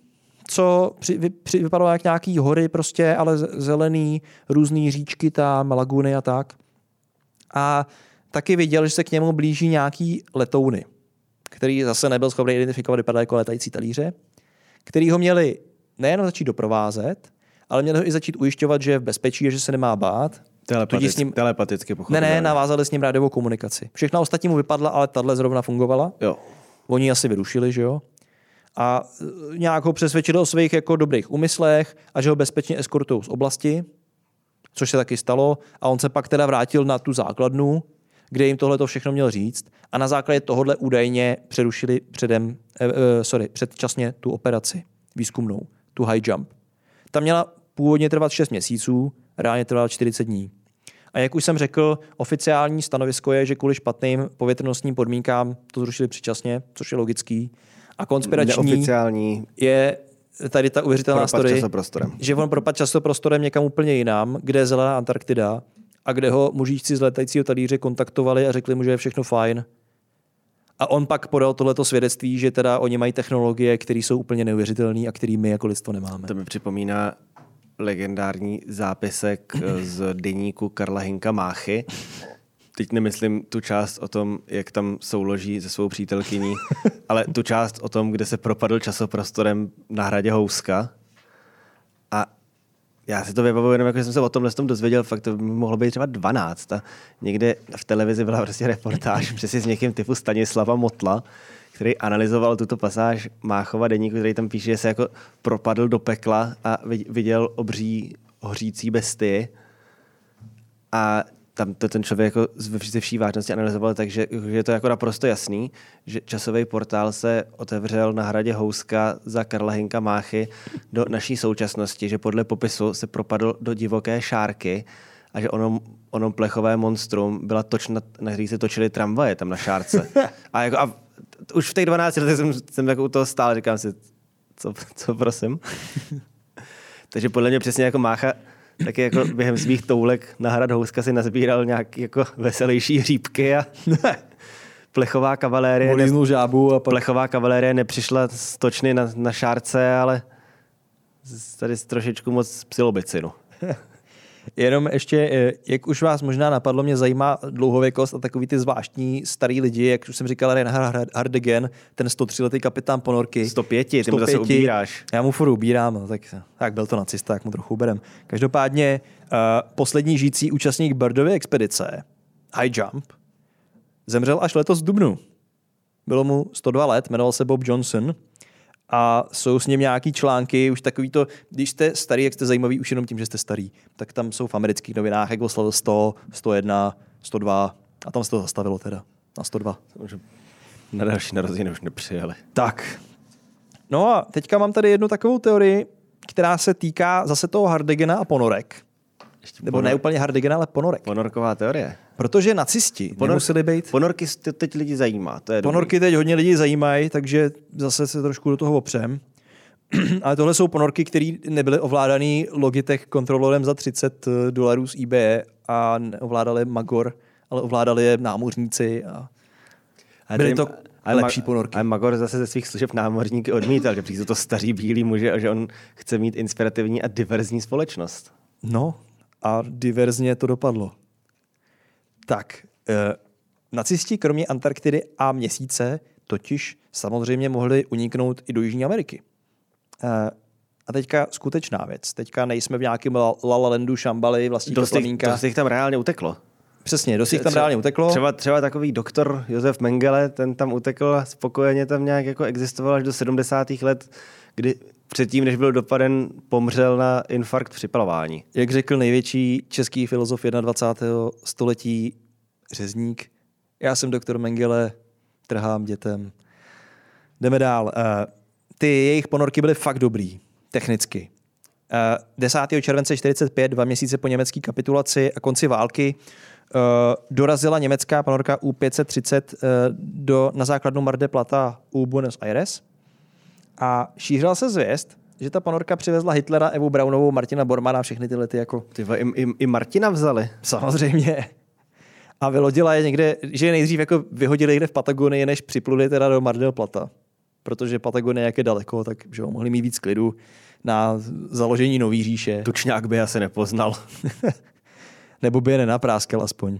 co při, při, vypadalo jak nějaký hory prostě, ale zelený, různé říčky tam, laguny a tak. A taky viděl, že se k němu blíží nějaký letouny, který zase nebyl schopný identifikovat, vypadá jako letající talíře, který ho měli nejen začít doprovázet, ale měli ho i začít ujišťovat, že je v bezpečí a že se nemá bát, Telepaticky, s ním- telepaticky Ne, pochopitelně. ne, navázali s ním rádiovou komunikaci. Všechna ostatní mu vypadla, ale tahle zrovna fungovala. Jo. Oni asi vyrušili, že jo? A e, nějak ho přesvědčili o svých jako dobrých úmyslech a že ho bezpečně eskortují z oblasti, což se taky stalo. A on se pak teda vrátil na tu základnu, kde jim tohle to všechno měl říct. A na základě tohohle údajně přerušili předem, eh, eh, sorry, předčasně tu operaci výzkumnou, tu high jump. Ta měla původně trvat 6 měsíců, reálně trvala 40 dní. A jak už jsem řekl, oficiální stanovisko je, že kvůli špatným povětrnostním podmínkám to zrušili předčasně, což je logický. A konspirační Neoficiální je tady ta uvěřitelná propad story, že on propad časoprostorem někam úplně jinam, kde je zelená Antarktida a kde ho mužíčci z letajícího talíře kontaktovali a řekli mu, že je všechno fajn. A on pak podal tohleto svědectví, že teda oni mají technologie, které jsou úplně neuvěřitelné a které my jako lidstvo nemáme. To mi připomíná legendární zápisek eh, z deníku Karla Hinka Máchy. Teď nemyslím tu část o tom, jak tam souloží se svou přítelkyní, ale tu část o tom, kde se propadl časoprostorem na hradě Houska. Já si to vybavuju jenom, jako že jsem se o tomhle tom dozvěděl, fakt to mohlo být třeba 12. A někde v televizi byla prostě reportáž přesně s někým typu Stanislava Motla, který analyzoval tuto pasáž Máchova deníku, který tam píše, že se jako propadl do pekla a vid- viděl obří hořící bestii. A tam to ten člověk jako z- ze vší vážnosti analyzoval, takže že je to jako naprosto jasný, že časový portál se otevřel na hradě Houska za Karla Hinka Máchy do naší současnosti, že podle popisu se propadl do divoké šárky a že ono, ono plechové monstrum byla toč, na, na který se točily tramvaje tam na šárce. A, jako, a už v těch 12 letech jsem, jsem jako u toho stál, říkám si, co, co prosím? Takže podle mě přesně jako Mácha taky jako během svých toulek na hrad Houska si nazbíral nějak jako veselější hříbky a plechová kavalérie, ne, žábu a pak... plechová kavalérie nepřišla z točny na, na šárce, ale tady trošičku moc psilobicinu. Jenom ještě, eh, jak už vás možná napadlo, mě zajímá dlouhověkost a takový ty zvláštní starý lidi, jak už jsem říkal, Reinhard Hardegen, ten 103-letý kapitán ponorky. 105, ty mu zase ubíráš. Já mu furt ubírám, no, tak, tak byl to nacista, jak mu trochu uberem. Každopádně uh, poslední žijící účastník Birdovy expedice, High Jump, zemřel až letos v Dubnu. Bylo mu 102 let, jmenoval se Bob Johnson a jsou s ním nějaký články, už takový to, když jste starý, jak jste zajímavý už jenom tím, že jste starý, tak tam jsou v amerických novinách, jak oslavil 100, 101, 102 a tam se to zastavilo teda na 102. Že Na další narozeniny už nepřijeli. Tak. No a teďka mám tady jednu takovou teorii, která se týká zase toho Hardegena a ponorek. Ještě Nebo ne úplně Hardegena, ale ponorek. Ponorková teorie. Protože nacisti Ponor- nemuseli být. Ponorky teď lidi zajímá. To je dobrý. Ponorky teď hodně lidí zajímají, takže zase se trošku do toho opřem. Ale tohle jsou ponorky, které nebyly ovládané Logitech kontrolorem za 30 dolarů z eBay a neovládali Magor, ale ovládali je námořníci a Ale byly to ale lepší ponorky. Ale Magor zase ze svých služeb námořníky odmítal, že přijde to starý bílý muže a že on chce mít inspirativní a diverzní společnost. No a diverzně to dopadlo. Tak, eh, nacisti kromě Antarktidy a měsíce totiž samozřejmě mohli uniknout i do Jižní Ameriky. Eh, a teďka skutečná věc. Teďka nejsme v nějakém La La Landu, Šambali, vlastníka Dost dost jich tam reálně uteklo. Přesně, dost jich tam Třeba- reálně uteklo. Třeba, třeba takový doktor Josef Mengele, ten tam utekl a spokojeně tam nějak jako existoval až do 70. let, kdy předtím, než byl dopaden, pomřel na infarkt při plavání. Jak řekl největší český filozof 21. století Řezník, já jsem doktor Mengele, trhám dětem. Jdeme dál. Eh, Ty jejich ponorky byly fakt dobrý, technicky. Eh, 10. července 45, dva měsíce po německé kapitulaci a konci války, eh, dorazila německá ponorka U-530 eh, do, na základnu Mar de Plata u Buenos Aires a šířila se zvěst, že ta ponorka přivezla Hitlera, Evu Braunovou, Martina Bormana, všechny tyhle ty jako Ty i, i, i Martina vzali. Samozřejmě. A vylodila je někde, že je nejdřív jako vyhodili někde v Patagonii, než připluli teda do Mar del Plata. Protože Patagonie jak je daleko, tak že jo, mohli mít víc klidu na založení nový říše. Tučňák by asi nepoznal. Nebo by je nenapráskal aspoň.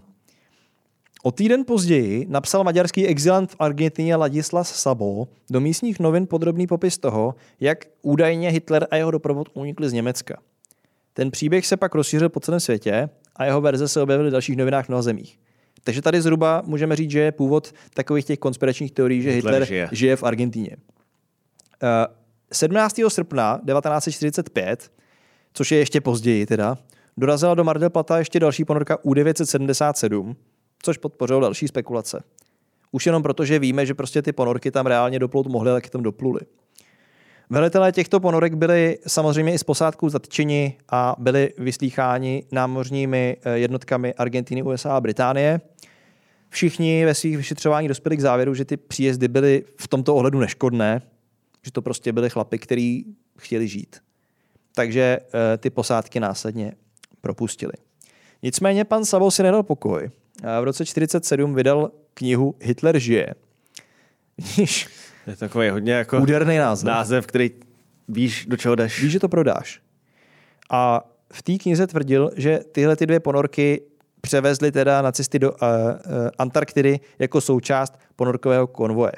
O týden později napsal maďarský exilant v Argentině Ladislas Sabo do místních novin podrobný popis toho, jak údajně Hitler a jeho doprovod unikli z Německa. Ten příběh se pak rozšířil po celém světě a jeho verze se objevily v dalších novinách v mnoha zemích. Takže tady zhruba můžeme říct, že je původ takových těch konspiračních teorií, že Hitler Hitler, žije. žije v Argentíně. Eh, 17. srpna 1945, což je ještě později teda, dorazila do Mar del Plata ještě další ponorka U-977, což podpořilo další spekulace. Už jenom proto, že víme, že prostě ty ponorky tam reálně doplout mohly, tak tam dopluli. Velitelé těchto ponorek byli samozřejmě i z posádkou zatčeni a byli vyslýcháni námořními eh, jednotkami Argentiny, USA a Británie. Všichni ve svých vyšetřování dospěli k závěru, že ty příjezdy byly v tomto ohledu neškodné, že to prostě byli chlapi, kteří chtěli žít. Takže eh, ty posádky následně propustili. Nicméně pan Sabo si nedal pokoj. V roce 1947 vydal knihu Hitler žije. To je takový hodně jako úderný název. název, který víš, do čeho jdeš. Víš, že to prodáš. A v té knize tvrdil, že tyhle ty dvě ponorky převezli teda nacisty do uh, uh, Antarktidy jako součást ponorkového konvoje.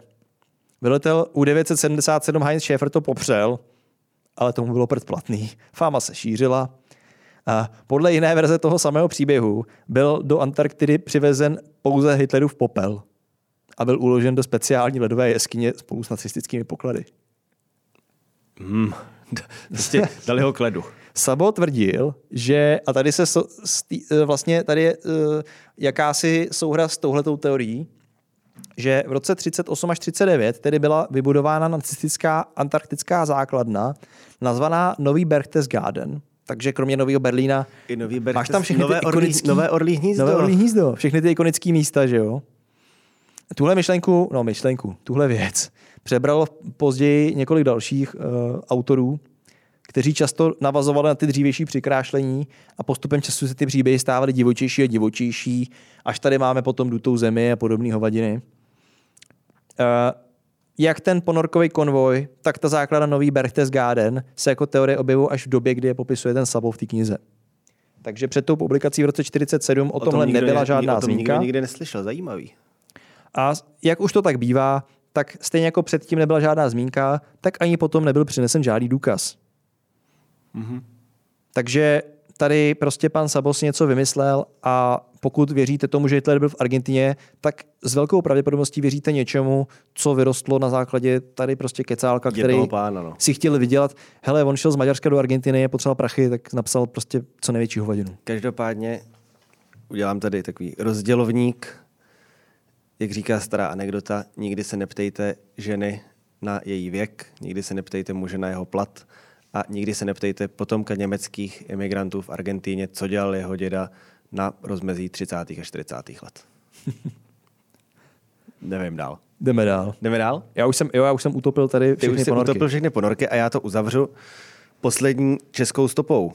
Velitel U-977 Heinz Schäfer to popřel, ale tomu bylo předplatný. Fáma se šířila. A podle jiné verze toho samého příběhu byl do Antarktidy přivezen pouze Hitlerův popel a byl uložen do speciální ledové jeskyně spolu s nacistickými poklady. Hmm. Prostě dali ho k ledu. Sabo tvrdil, že, a tady se so, stý, eh, vlastně tady je uh, jakási souhra s touhletou teorií, že v roce 38 až 39 tedy byla vybudována nacistická antarktická základna, nazvaná Nový Berchtesgaden. Takže kromě Nového Berlína I nový máš tam všechny nové ty orlí, ikonický, nové orlí hnízdo. Nové orlí hnízdo. Všechny ty ikonické místa, že jo? Tuhle myšlenku, no myšlenku, tuhle věc přebralo později několik dalších uh, autorů, kteří často navazovali na ty dřívější přikrášlení a postupem času se ty příběhy stávaly divočejší a divočejší, až tady máme potom Dutou zemi a podobné hovadiny. Uh, jak ten ponorkový konvoj, tak ta základa nový Berchtesgaden se jako teorie objevují až v době, kdy je popisuje ten Sabo v té knize. Takže před tou publikací v roce 47 o, o tomhle nikdo nebyla ne- žádná o tom zmínka. nikdo nikdy neslyšel, zajímavý. A jak už to tak bývá, tak stejně jako předtím nebyla žádná zmínka, tak ani potom nebyl přinesen žádný důkaz. Mhm. Takže tady prostě pan Sabos něco vymyslel a pokud věříte tomu, že Hitler byl v Argentině, tak s velkou pravděpodobností věříte něčemu, co vyrostlo na základě tady prostě kecálka, který pána, no. si chtěl vydělat. Hele, on šel z Maďarska do Argentiny, je potřeboval prachy, tak napsal prostě co největší hovadinu. Každopádně udělám tady takový rozdělovník, jak říká stará anekdota, nikdy se neptejte ženy na její věk, nikdy se neptejte muže na jeho plat a nikdy se neptejte potomka německých imigrantů v Argentíně, co dělal jeho děda na rozmezí 30. a 40. let. Nevím dál. Jdeme dál. Jdeme dál? Já už jsem, jo, já už jsem utopil tady Ty všechny už jsi ponorky. utopil všechny ponorky a já to uzavřu poslední českou stopou,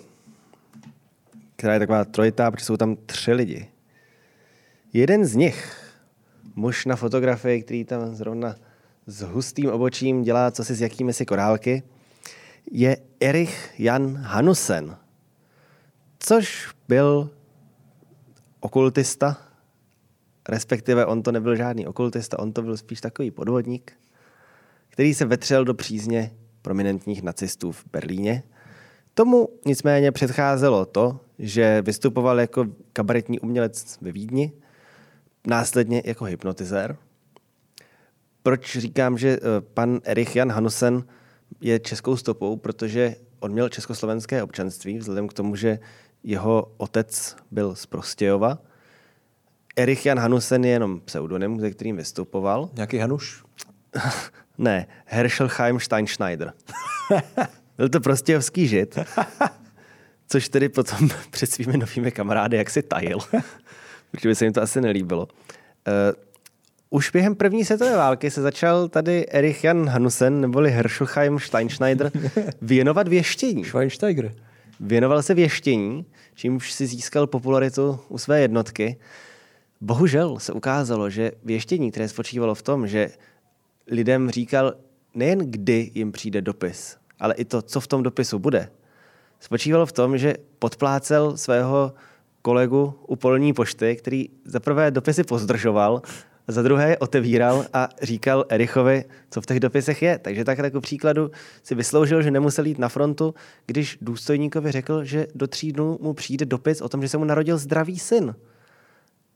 která je taková trojitá, protože jsou tam tři lidi. Jeden z nich, muž na fotografii, který tam zrovna s hustým obočím dělá co si s jakými si korálky, je Erich Jan Hanusen, což byl okultista, respektive on to nebyl žádný okultista, on to byl spíš takový podvodník, který se vetřel do přízně prominentních nacistů v Berlíně. Tomu nicméně předcházelo to, že vystupoval jako kabaretní umělec ve Vídni, následně jako hypnotizér. Proč říkám, že eh, pan Erich Jan Hanusen je českou stopou? Protože on měl československé občanství, vzhledem k tomu, že jeho otec byl z Prostějova. Erich Jan Hanusen je jenom pseudonym, ze kterým vystupoval. Nějaký Hanuš? Ne, Herschelheim Steinschneider. Byl to prostějovský žid, což tedy potom před svými novými kamarády jak si tajil, protože by se jim to asi nelíbilo. Uh, už během první světové války se začal tady Erich Jan Hanusen, neboli Herschelheim Steinschneider, věnovat věštění. Schweinsteiger. Věnoval se věštění, čímž si získal popularitu u své jednotky. Bohužel se ukázalo, že věštění, které spočívalo v tom, že lidem říkal nejen kdy jim přijde dopis, ale i to, co v tom dopisu bude, spočívalo v tom, že podplácel svého kolegu u polní pošty, který zaprvé dopisy pozdržoval a za druhé je otevíral a říkal Erichovi, co v těch dopisech je. Takže tak jako příkladu si vysloužil, že nemusel jít na frontu, když důstojníkovi řekl, že do tří dnů mu přijde dopis o tom, že se mu narodil zdravý syn.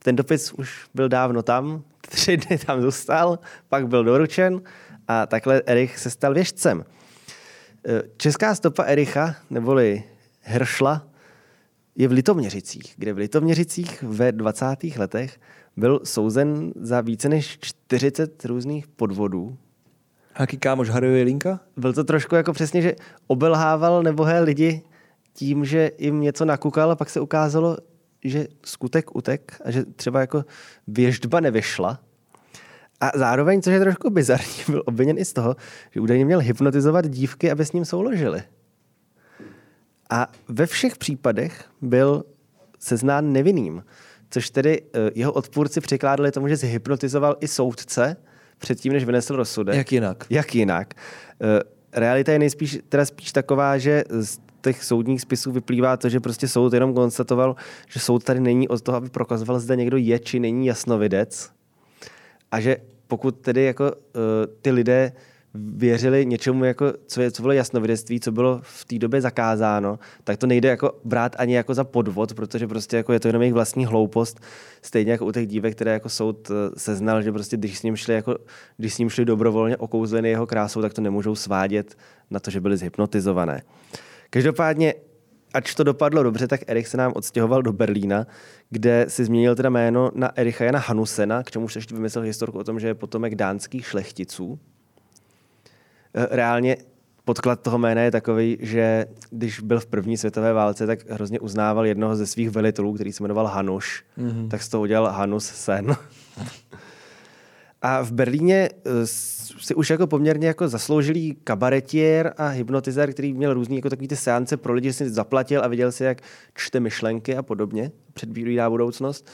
Ten dopis už byl dávno tam, tři dny tam zůstal, pak byl doručen a takhle Erich se stal věžcem. Česká stopa Ericha, neboli Heršla, je v Litoměřicích, kde v Litoměřicích ve 20. letech byl souzen za více než 40 různých podvodů. Jaký kámoš Harry Linka? Byl to trošku jako přesně, že obelhával nebohé lidi tím, že jim něco nakukal a pak se ukázalo, že skutek utek a že třeba jako věždba nevyšla. A zároveň, což je trošku bizarní, byl obviněn i z toho, že údajně měl hypnotizovat dívky, aby s ním souložili. A ve všech případech byl seznán nevinným, což tedy eh, jeho odpůrci překládali tomu, že zhypnotizoval i soudce předtím, než vynesl rozsudek. Jak jinak? Jak jinak. Eh, realita je nejspíš teda spíš taková, že z těch soudních spisů vyplývá to, že prostě soud jenom konstatoval, že soud tady není od toho, aby prokazoval, zda někdo je či není jasnovidec. A že pokud tedy jako uh, ty lidé věřili něčemu, jako, co, je, co bylo jasnovidectví, co bylo v té době zakázáno, tak to nejde jako brát ani jako za podvod, protože prostě jako je to jenom jejich vlastní hloupost, stejně jako u těch dívek, které jako soud eh, seznal, že prostě když s ním šli, jako, když s ním šli dobrovolně okouzlený jeho krásou, tak to nemůžou svádět na to, že byly zhypnotizované. Každopádně ač to dopadlo dobře, tak Erich se nám odstěhoval do Berlína, kde si změnil teda jméno na Ericha Jana Hanusena, k čemu ještě vymyslel historku o tom, že je potomek dánských šlechticů. Eh, reálně podklad toho jména je takový, že když byl v první světové válce, tak hrozně uznával jednoho ze svých velitelů, který se jmenoval Hanuš, mm-hmm. tak z toho udělal Hanus Sen. A v Berlíně eh, si už jako poměrně jako zasloužilý kabaretier a hypnotizér, který měl různý jako takový ty seance pro lidi, že si zaplatil a viděl si, jak čte myšlenky a podobně, předvídá budoucnost,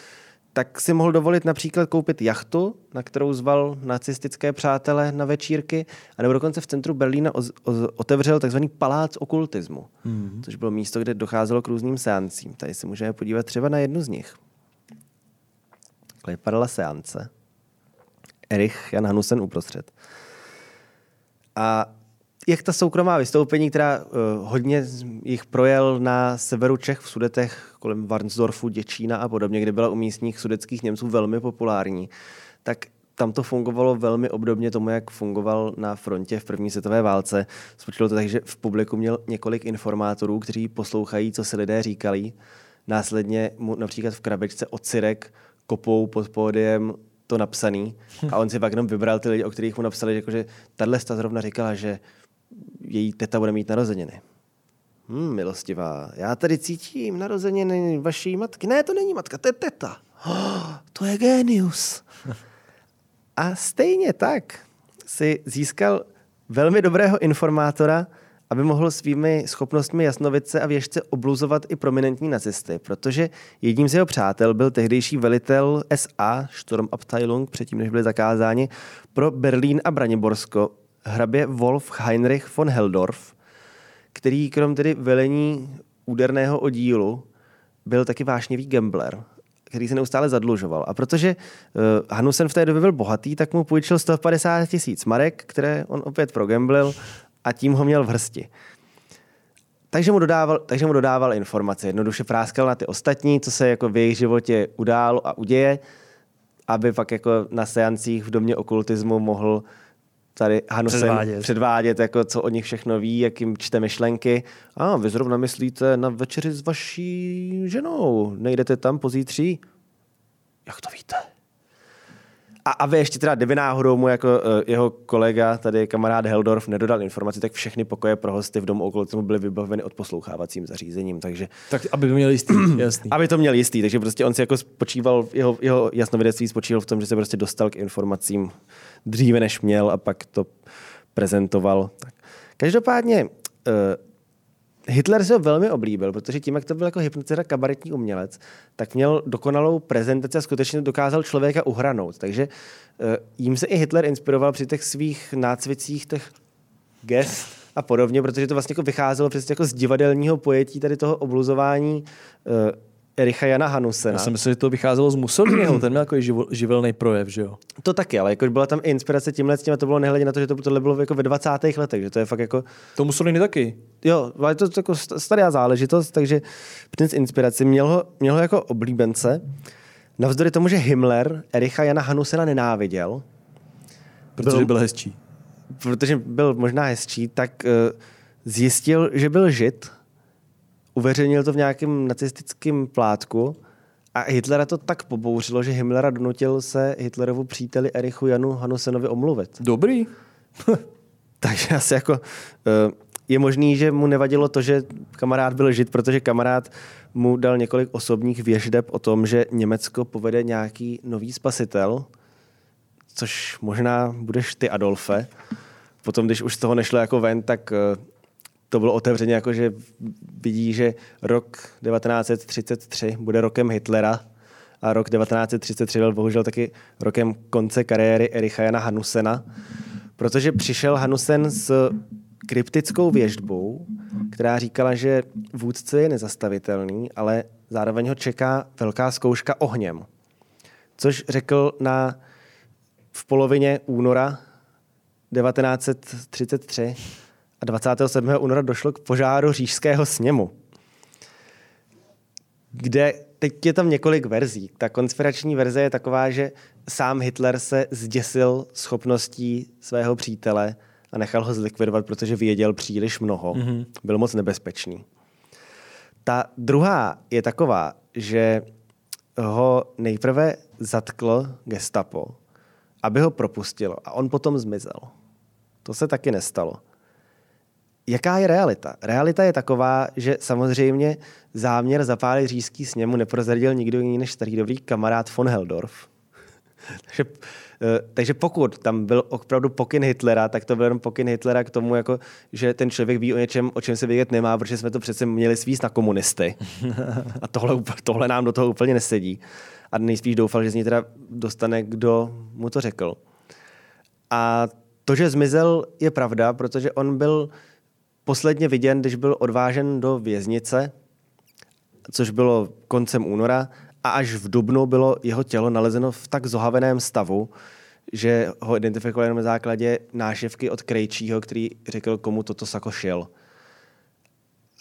tak si mohl dovolit například koupit jachtu, na kterou zval nacistické přátele na večírky, anebo dokonce v centru Berlína otevřel takzvaný palác okultismu, mm-hmm. což bylo místo, kde docházelo k různým seancím. Tady si můžeme podívat třeba na jednu z nich. Takhle vypadala seance. Erich Jan Hanusen uprostřed. A jak ta soukromá vystoupení, která uh, hodně jich projel na severu Čech v Sudetech, kolem Varnsdorfu, Děčína a podobně, kde byla u místních sudeckých Němců velmi populární, tak tam to fungovalo velmi obdobně tomu, jak fungoval na frontě v první světové válce. Spočilo to tak, že v publiku měl několik informátorů, kteří poslouchají, co se lidé říkali. Následně mu například v krabečce od Cirek kopou pod pódiem to napsaný a on si pak jenom vybral ty lidi, o kterých mu napsali, jako, že tahle zrovna říkala, že její teta bude mít narozeniny. Hmm, milostivá, já tady cítím narozeniny vaší matky. Ne, to není matka, to je teta. Oh, to je genius. A stejně tak si získal velmi dobrého informátora, aby mohl svými schopnostmi jasnovice a věžce obluzovat i prominentní nacisty, protože jedním z jeho přátel byl tehdejší velitel SA, Sturmabteilung, předtím než byli zakázáni, pro Berlín a Braniborsko, hrabě Wolf Heinrich von Heldorf, který krom tedy velení úderného oddílu byl taky vášnivý gambler, který se neustále zadlužoval. A protože uh, Hanusen v té době byl bohatý, tak mu půjčil 150 tisíc marek, které on opět progamblil a tím ho měl v hrsti. Takže mu, dodával, takže mu dodával informace. Jednoduše práskal na ty ostatní, co se jako v jejich životě událo a uděje, aby pak jako na seancích v domě okultismu mohl tady Hanusen předvádět. předvádět, jako co o nich všechno ví, jak jim čte myšlenky. A vy zrovna myslíte na večeři s vaší ženou. Nejdete tam pozítří? Jak to víte? A, a vy ještě teda, kdyby náhodou mu jako uh, jeho kolega, tady kamarád Heldorf, nedodal informaci, tak všechny pokoje pro hosty v domu okolo byly vybaveny odposlouchávacím zařízením. Takže, tak aby to měl jistý, jasný. Aby to měl jistý, takže prostě on si jako spočíval, jeho, jeho jasnovědectví spočíval v tom, že se prostě dostal k informacím dříve, než měl a pak to prezentoval. Tak. Každopádně uh, Hitler se ho velmi oblíbil, protože tím, jak to byl jako hypnotizera kabaretní umělec, tak měl dokonalou prezentaci a skutečně dokázal člověka uhranout. Takže uh, jim se i Hitler inspiroval při těch svých nácvicích, těch gest a podobně, protože to vlastně jako vycházelo přes jako z divadelního pojetí tady toho obluzování uh, Ericha Jana Já Hanusena. jsem myslel, že to vycházelo z Mussoliniho, ten měl jako živel, živelný projev, že jo? To taky, ale jako byla tam inspirace tímhle s tím a to bylo nehledě na to, že to tohle bylo jako ve 20. letech, že to je fakt jako, To Mussolini taky. jo, ale je to jako st- stará záležitost, takže princ inspiraci měl ho, měl ho jako oblíbence. Navzdory tomu, že Himmler Ericha Jana Hanusena nenáviděl, Protože Byl- byl hezčí. protože byl možná hezčí, tak uh, zjistil, že byl žid, uveřejnil to v nějakém nacistickém plátku a Hitlera to tak pobouřilo, že Himmlera donutil se Hitlerovu příteli Erichu Janu Hanusenovi omluvit. Dobrý. Takže asi jako eh, je možný, že mu nevadilo to, že kamarád byl žid, protože kamarád mu dal několik osobních věždeb o tom, že Německo povede nějaký nový spasitel, což možná budeš ty, Adolfe. Potom, když už z toho nešlo jako ven, tak eh, to bylo otevřeně jako, že vidí, že rok 1933 bude rokem Hitlera a rok 1933 byl bohužel taky rokem konce kariéry Ericha Jana Hanusena, protože přišel Hanusen s kryptickou věždbou, která říkala, že vůdce je nezastavitelný, ale zároveň ho čeká velká zkouška ohněm. Což řekl na v polovině února 1933 a 27. února došlo k požáru říšského sněmu, kde teď je tam několik verzí. Ta konspirační verze je taková, že sám Hitler se zděsil schopností svého přítele a nechal ho zlikvidovat, protože věděl příliš mnoho. Mm-hmm. Byl moc nebezpečný. Ta druhá je taková, že ho nejprve zatklo gestapo, aby ho propustilo a on potom zmizel. To se taky nestalo. Jaká je realita? Realita je taková, že samozřejmě záměr zapálit říjský sněmu neprozradil nikdo jiný než starý dobrý kamarád von Heldorf. takže, eh, takže pokud tam byl opravdu pokyn Hitlera, tak to byl jenom pokyn Hitlera k tomu, jako, že ten člověk ví o něčem, o čem se vědět nemá, protože jsme to přece měli svíst na komunisty. A tohle, tohle nám do toho úplně nesedí. A nejspíš doufal, že z ní teda dostane, kdo mu to řekl. A to, že zmizel, je pravda, protože on byl posledně viděn, když byl odvážen do věznice, což bylo koncem února, a až v Dubnu bylo jeho tělo nalezeno v tak zohaveném stavu, že ho identifikovali na základě nášivky od Krejčího, který řekl, komu toto sako šil.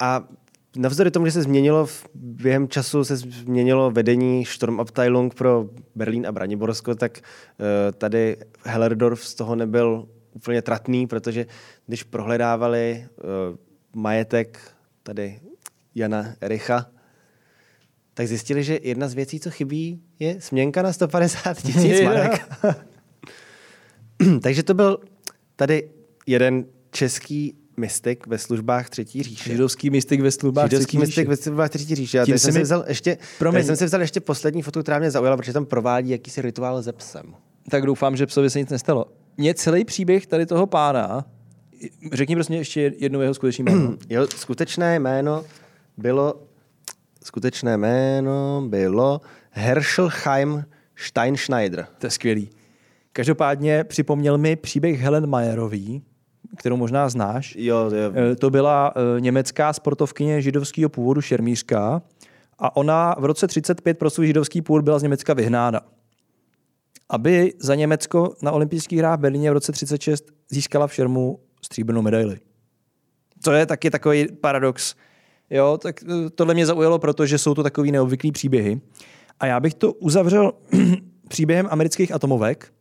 A navzdory tomu, že se změnilo v, během času se změnilo vedení Sturmabteilung pro Berlín a Braniborsko, tak uh, tady Hellerdorf z toho nebyl úplně tratný, protože když prohledávali uh, majetek tady Jana Ericha, tak zjistili, že jedna z věcí, co chybí, je směnka na 150 tisíc marek. Takže to byl tady jeden český mystik ve službách Třetí říše. Židovský mystik ve službách Židovský Třetí mystik ve službách Třetí říše. A Tím tady se jsem, si mi- vzal ještě, tady jsem si vzal ještě poslední fotku, která mě zaujala, protože tam provádí jakýsi rituál ze psem. Tak doufám, že psovi se nic nestalo. Mě celý příběh tady toho pána, řekni prostě ještě jednou jeho skutečný jméno. Jeho skutečné jméno bylo skutečné jméno bylo Herschelheim Steinschneider. To je skvělý. Každopádně připomněl mi příběh Helen Mayerový, kterou možná znáš. Jo, jo. Eh, To byla eh, německá sportovkyně židovského původu šermířka a ona v roce 35 pro svůj židovský původ byla z Německa vyhnána. Aby za Německo na olympijských hrách v Berlíně v roce 36 získala v šermu stříbrnou medaili. To je taky takový paradox. Jo, tak eh, tohle mě zaujalo, protože jsou to takový neobvyklý příběhy. A já bych to uzavřel příběhem amerických atomovek,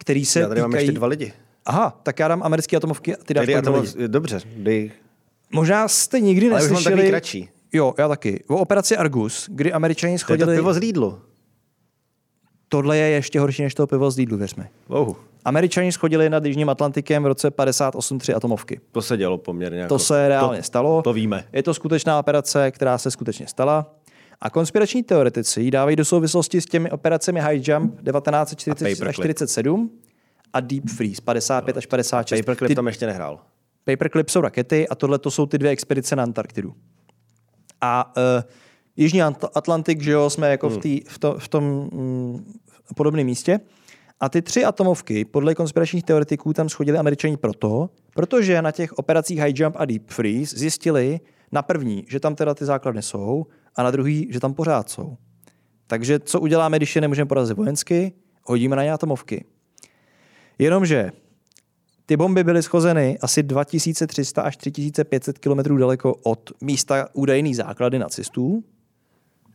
který se Já tady mám týkají... ještě dva lidi. Aha, tak já dám americké atomovky a ty dáš Tedy pak dva atomo- lidi. Dobře, dej. Možná jste nikdy Ale mám neslyšeli... takový kratší. Jo, já taky. O operaci Argus, kdy američani To je to schodili... pivo z Lidlu. Tohle je ještě horší než to pivo z Lidlu, věř mi. Wow. Američani schodili nad Jižním Atlantikem v roce 58 tři atomovky. To se dělo poměrně. To jako, se reálně to, stalo. To víme. Je to skutečná operace, která se skutečně stala. A konspirační teoretici ji dávají do souvislosti s těmi operacemi High Jump 1946 až Paperclip. 47 a Deep Freeze 55 až 56. Paperclip Ty- tam ještě nehrál. Paperclip jsou rakety a tohle to jsou ty dvě expedice na Antarktidu. A uh, Jižní Ant- Atlantik, že jo, jsme jako v, tý, v, to, v tom mm, podobném místě. A ty tři atomovky, podle konspiračních teoretiků, tam schodili američani proto, protože na těch operacích High Jump a Deep Freeze zjistili na první, že tam teda ty základny jsou, a na druhý, že tam pořád jsou. Takže co uděláme, když je nemůžeme porazit vojensky? Hodíme na ně atomovky. Jenomže ty bomby byly schozeny asi 2300 až 3500 km daleko od místa údajných základy nacistů.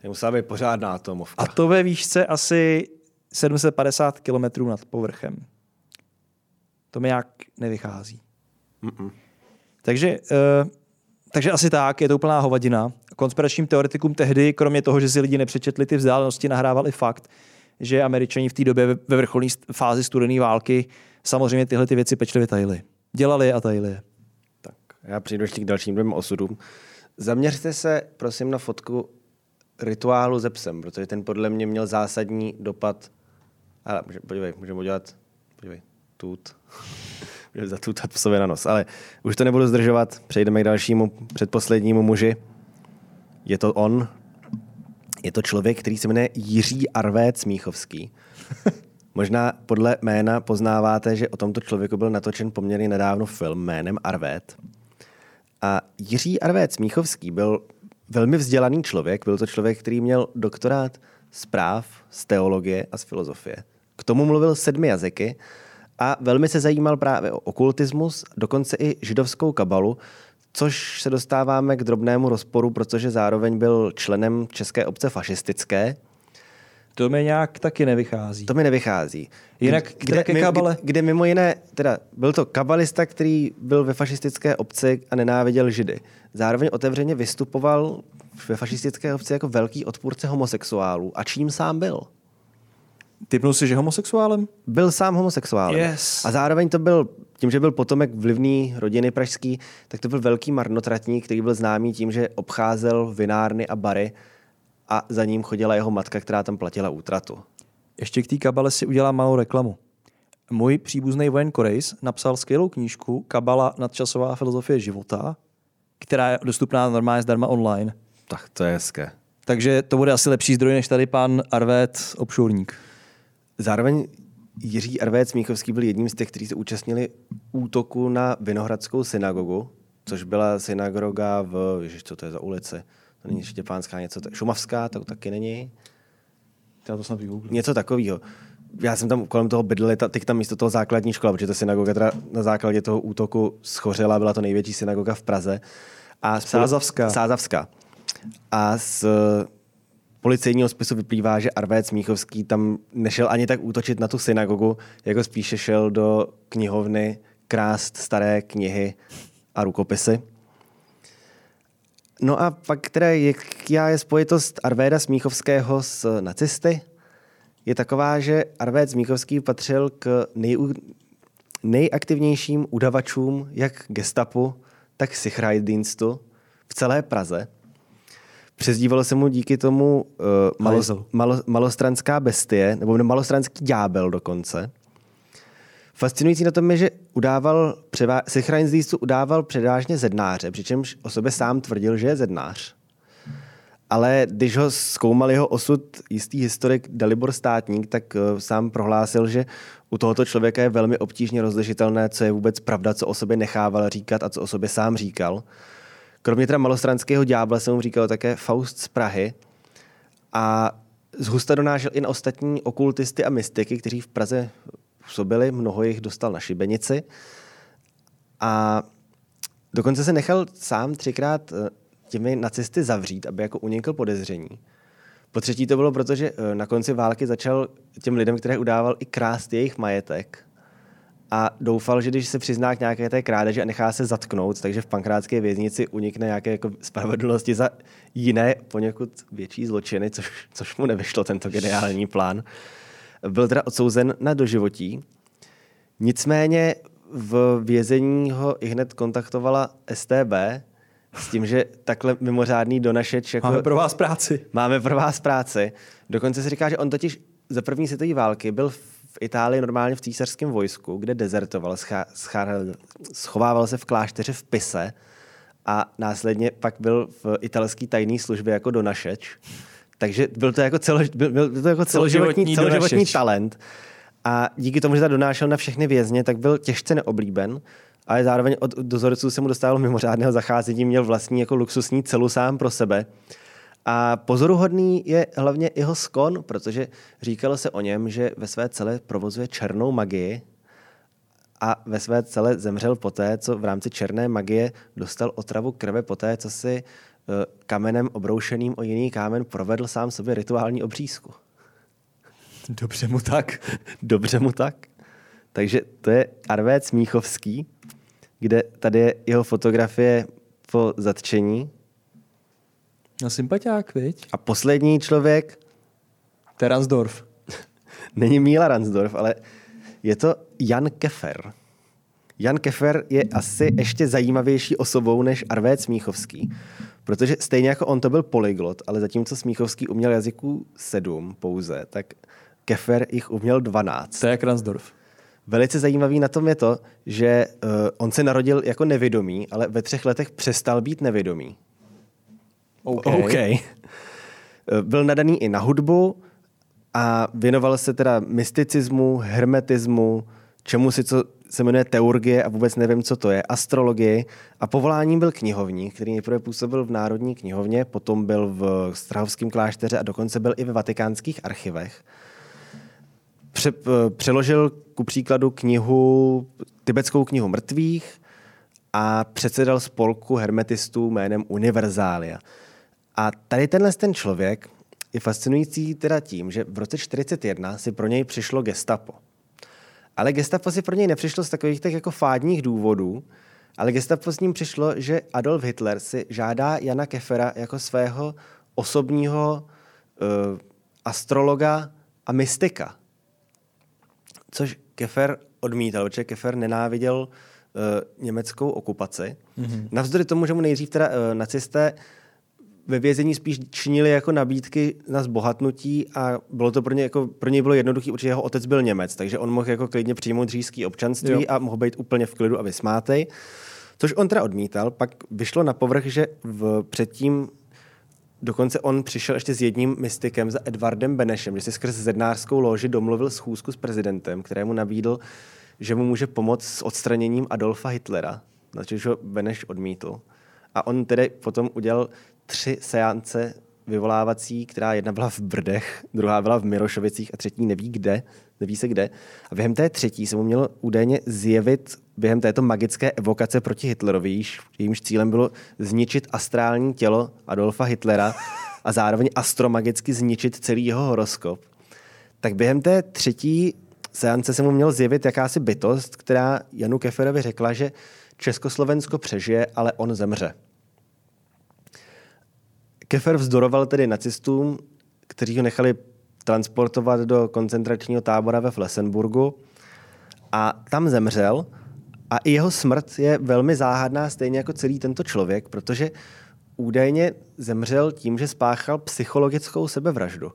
Musela být pořádná atomovka. A to ve výšce asi 750 km nad povrchem. To mi nějak nevychází. Mm-mm. Takže, uh, takže asi tak, je to úplná hovadina. Konspiračním teoretikům tehdy, kromě toho, že si lidi nepřečetli ty vzdálenosti, nahrávali fakt, že američani v té době ve vrcholné fázi studené války samozřejmě tyhle ty věci pečlivě tajili. Dělali a tajili je. Tak, já přijdu ještě k dalším dvěma osudům. Zaměřte se, prosím, na fotku rituálu ze psem, protože ten podle mě měl zásadní dopad. Ale podívej, můžeme udělat, podívej, tut. můžeme zatutat psovi na nos. Ale už to nebudu zdržovat, přejdeme k dalšímu, předposlednímu muži. Je to on, je to člověk, který se jmenuje Jiří Arvét Smíchovský. Možná podle jména poznáváte, že o tomto člověku byl natočen poměrně nedávno film jménem Arvét. A Jiří Arvét Smíchovský byl velmi vzdělaný člověk, byl to člověk, který měl doktorát z práv, z teologie a z filozofie. K tomu mluvil sedmi jazyky a velmi se zajímal právě o okultismus, dokonce i židovskou kabalu, což se dostáváme k drobnému rozporu, protože zároveň byl členem české obce fašistické. To mi nějak taky nevychází. To mi nevychází. Jinak kde, kde, kabale? Kde, kde mimo jiné, teda byl to kabalista, který byl ve fašistické obci a nenáviděl židy. Zároveň otevřeně vystupoval ve fašistické obci jako velký odpůrce homosexuálů. A čím sám byl? Typnul si, že homosexuálem? Byl sám homosexuálem. Yes. A zároveň to byl, tím, že byl potomek vlivný rodiny pražský, tak to byl velký marnotratník, který byl známý tím, že obcházel vinárny a bary a za ním chodila jeho matka, která tam platila útratu. Ještě k té kabale si udělám malou reklamu. Můj příbuzný Wayne Korejs napsal skvělou knížku Kabala nadčasová filozofie života, která je dostupná normálně zdarma online. Tak to je hezké. Takže to bude asi lepší zdroj než tady pan Arvet Obšurník. Zároveň Jiří Arvét Smíchovský byl jedním z těch, kteří se účastnili útoku na Vinohradskou synagogu, což byla synagoga v, ježiš, co to je za ulice? Není Štěpánská, něco tak, Šumavská, to taky není. Já to snad Něco takového. Já jsem tam kolem toho bydlel, teď tam místo toho základní škola, protože ta synagoga teda na základě toho útoku schořela, byla to největší synagoga v Praze. A Sázavská. Sázavská. A z policejního spisu vyplývá, že Arvét Smíchovský tam nešel ani tak útočit na tu synagogu, jako spíše šel do knihovny krást staré knihy a rukopisy. No a pak teda, jaká je spojitost Arvéda Smíchovského s nacisty? Je taková, že Arvéd Smíchovský patřil k nej, nejaktivnějším udavačům jak gestapu, tak Sicherheitsdienstu v celé Praze. Přezdívalo se mu díky tomu uh, malo, malo, malostranská bestie, nebo malostranský ďábel dokonce. Fascinující na tom je, že udával, převá- Sichrainzdístu udával předvážně zednáře, přičemž o sobě sám tvrdil, že je zednář. Ale když ho zkoumal jeho osud jistý historik Dalibor Státník, tak uh, sám prohlásil, že u tohoto člověka je velmi obtížně rozlišitelné, co je vůbec pravda, co o sobě nechával říkat a co o sobě sám říkal. Kromě teda malostranského ďábla jsem mu říkal také Faust z Prahy a zhusta donášel i na ostatní okultisty a mystiky, kteří v Praze působili, mnoho jich dostal na šibenici a dokonce se nechal sám třikrát eh, těmi nacisty zavřít, aby jako unikl podezření. Po třetí to bylo, protože eh, na konci války začal těm lidem, které udával, i krást jejich majetek a doufal, že když se přizná k nějaké té krádeži a nechá se zatknout, takže v pankrátské věznici unikne nějaké jako spravedlnosti za jiné poněkud větší zločiny, což, což mu nevyšlo tento geniální plán. Byl teda odsouzen na doživotí. Nicméně v vězení ho i hned kontaktovala STB s tím, že takhle mimořádný donašeč... Jako, máme pro vás práci. Máme pro vás práci. Dokonce se říká, že on totiž za první světové války byl v Itálii normálně v císařském vojsku, kde dezertoval, scha- scha- schovával se v klášteře v Pise a následně pak byl v italské tajné službě jako donašeč. Takže byl to jako, celo, byl, byl to jako celoživotní, celoživotní talent. A díky tomu, že ta donášel na všechny vězně, tak byl těžce neoblíben, ale zároveň od dozorců se mu dostávalo mimořádného zacházení, měl vlastní jako luxusní celu sám pro sebe. A pozoruhodný je hlavně jeho skon, protože říkalo se o něm, že ve své celé provozuje černou magii a ve své celé zemřel poté, co v rámci černé magie dostal otravu krve poté, co si kamenem obroušeným o jiný kámen provedl sám sobě rituální obřízku. Dobře mu tak. Dobře mu tak. Takže to je Arvéc Míchovský, kde tady je jeho fotografie po zatčení. No sympatiák, viď? A poslední člověk Teransdorf. není Míla Ransdorf, ale je to Jan Kefer. Jan Kefer je asi ještě zajímavější osobou než Arvéc Smíchovský, protože stejně jako on to byl polyglot, ale zatímco Smíchovský uměl jazyků sedm pouze, tak Kefer jich uměl 12. To je jak Ransdorf. Velice zajímavý na tom je to, že uh, on se narodil jako nevědomý, ale ve třech letech přestal být nevědomý. OK. OK. Eh, Byl nadaný i na hudbu a věnoval se teda mysticismu, hermetismu, čemu si co se jmenuje teurgie a vůbec nevím, co to je, astrologii a povoláním byl knihovník, který nejprve působil v Národní knihovně, potom byl v Strahovském klášteře a dokonce byl i ve vatikánských archivech. Pře- eh, přeložil ku příkladu knihu, tibetskou knihu mrtvých a předsedal spolku hermetistů jménem Univerzália. A tady tenhle ten člověk je fascinující teda tím, že v roce 41 si pro něj přišlo gestapo. Ale gestapo si pro něj nepřišlo z takových těch jako fádních důvodů, ale gestapo s ním přišlo, že Adolf Hitler si žádá Jana Kefera jako svého osobního uh, astrologa a mystika. Což Kefer odmítal, protože Kefer nenáviděl uh, německou okupaci. Mm-hmm. Navzdory tomu, že mu nejdřív teda uh, nacisté ve vězení spíš činili jako nabídky na zbohatnutí a bylo to pro, ně jako, pro něj bylo jednoduché, protože jeho otec byl Němec, takže on mohl jako klidně přijmout říšský občanství Jo. a mohl být úplně v klidu a vysmátej. Což on teda odmítal, pak vyšlo na povrch, že v, předtím dokonce on přišel ještě s jedním mystikem za Edvardem Benešem, že si skrz zednářskou loži domluvil schůzku s prezidentem, kterému nabídl, že mu může pomoct s odstraněním Adolfa Hitlera, na což ho Beneš odmítl. A on tedy potom udělal tři seance vyvolávací, která jedna byla v Brdech, druhá byla v Mirošovicích a třetí neví kde, neví se kde. A během té třetí se mu mělo údajně zjevit během této magické evokace proti Hitlerovi, jejímž cílem bylo zničit astrální tělo Adolfa Hitlera a zároveň astromagicky zničit celý jeho horoskop. Tak během té třetí seance se mu měl zjevit jakási bytost, která Janu Keferovi řekla, že Československo přežije, ale on zemře. Kefer vzdoroval tedy nacistům, kteří ho nechali transportovat do koncentračního tábora ve Flessenburgu a tam zemřel a i jeho smrt je velmi záhadná, stejně jako celý tento člověk, protože údajně zemřel tím, že spáchal psychologickou sebevraždu.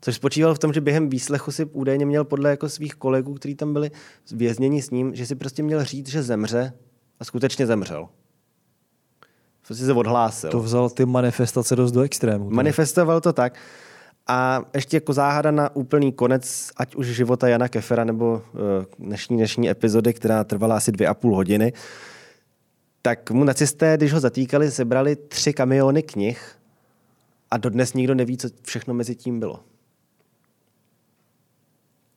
Což spočívalo v tom, že během výslechu si údajně měl podle jako svých kolegů, kteří tam byli vězněni s ním, že si prostě měl říct, že zemře a skutečně zemřel. Prostě se odhlásil. To vzal ty manifestace dost do extrému. teda. Manifestoval to tak. A ještě jako záhada na úplný konec, ať už života Jana Kefera nebo uh, dnešní, dnešní epizody, která trvala asi dvě a půl hodiny, tak mu nacisté, když ho zatýkali, sebrali tři kamiony knih a dodnes nikdo neví, co všechno mezi tím bylo.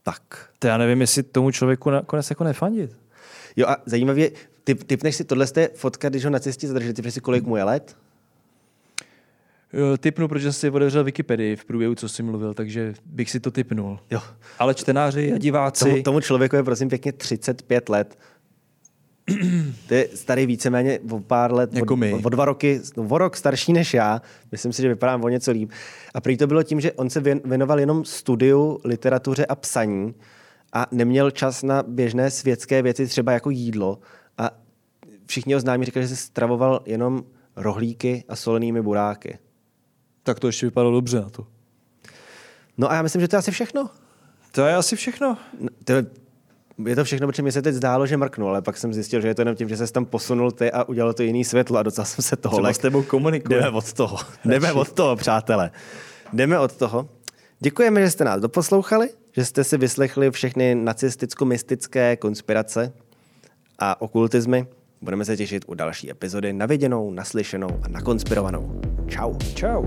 Tak. To já nevím, jestli tomu člověku nakonec jako nefandit. Jo a zajímavě, ty, typneš si, tohle je fotka, když ho nacisti zadrželi, typneš si, kolik mu je let? Typnu, protože jsi otevřel Wikipedii v průběhu, co jsi mluvil, takže bych si to typnul. Jo. Ale čtenáři a diváci... Tomu, tomu člověku je prosím pěkně 35 let. To je starý víceméně o pár let, Jako o, my. o dva roky, no, o rok starší než já. Myslím si, že vypadám o něco líp. A prý to bylo tím, že on se věn- věnoval jenom studiu, literatuře a psaní a neměl čas na běžné světské věci, třeba jako jídlo. Všichni ho známí říkali, že se stravoval jenom rohlíky a solenými buráky. Tak to ještě vypadalo dobře na to. No a já myslím, že to je asi všechno. To je asi všechno. No, To je, je to všechno, protože mi se teď zdálo, že mrknul, ale pak jsem zjistil, že je to jenom tím, že se tam posunul ty a udělalo to jiný světlo a docela jsem se toho Třeba s tebou komunikuje. Jdeme od toho. Jdeme od toho, přátelé. Jdeme od toho. Děkujeme, že jste nás doposlouchali, že jste si vyslechli všechny nacisticko-mystické konspirace a okultizmy. Budeme se těšit u další epizody na viděnou, naslyšenou a nakonspirovanou. Čau. Čau.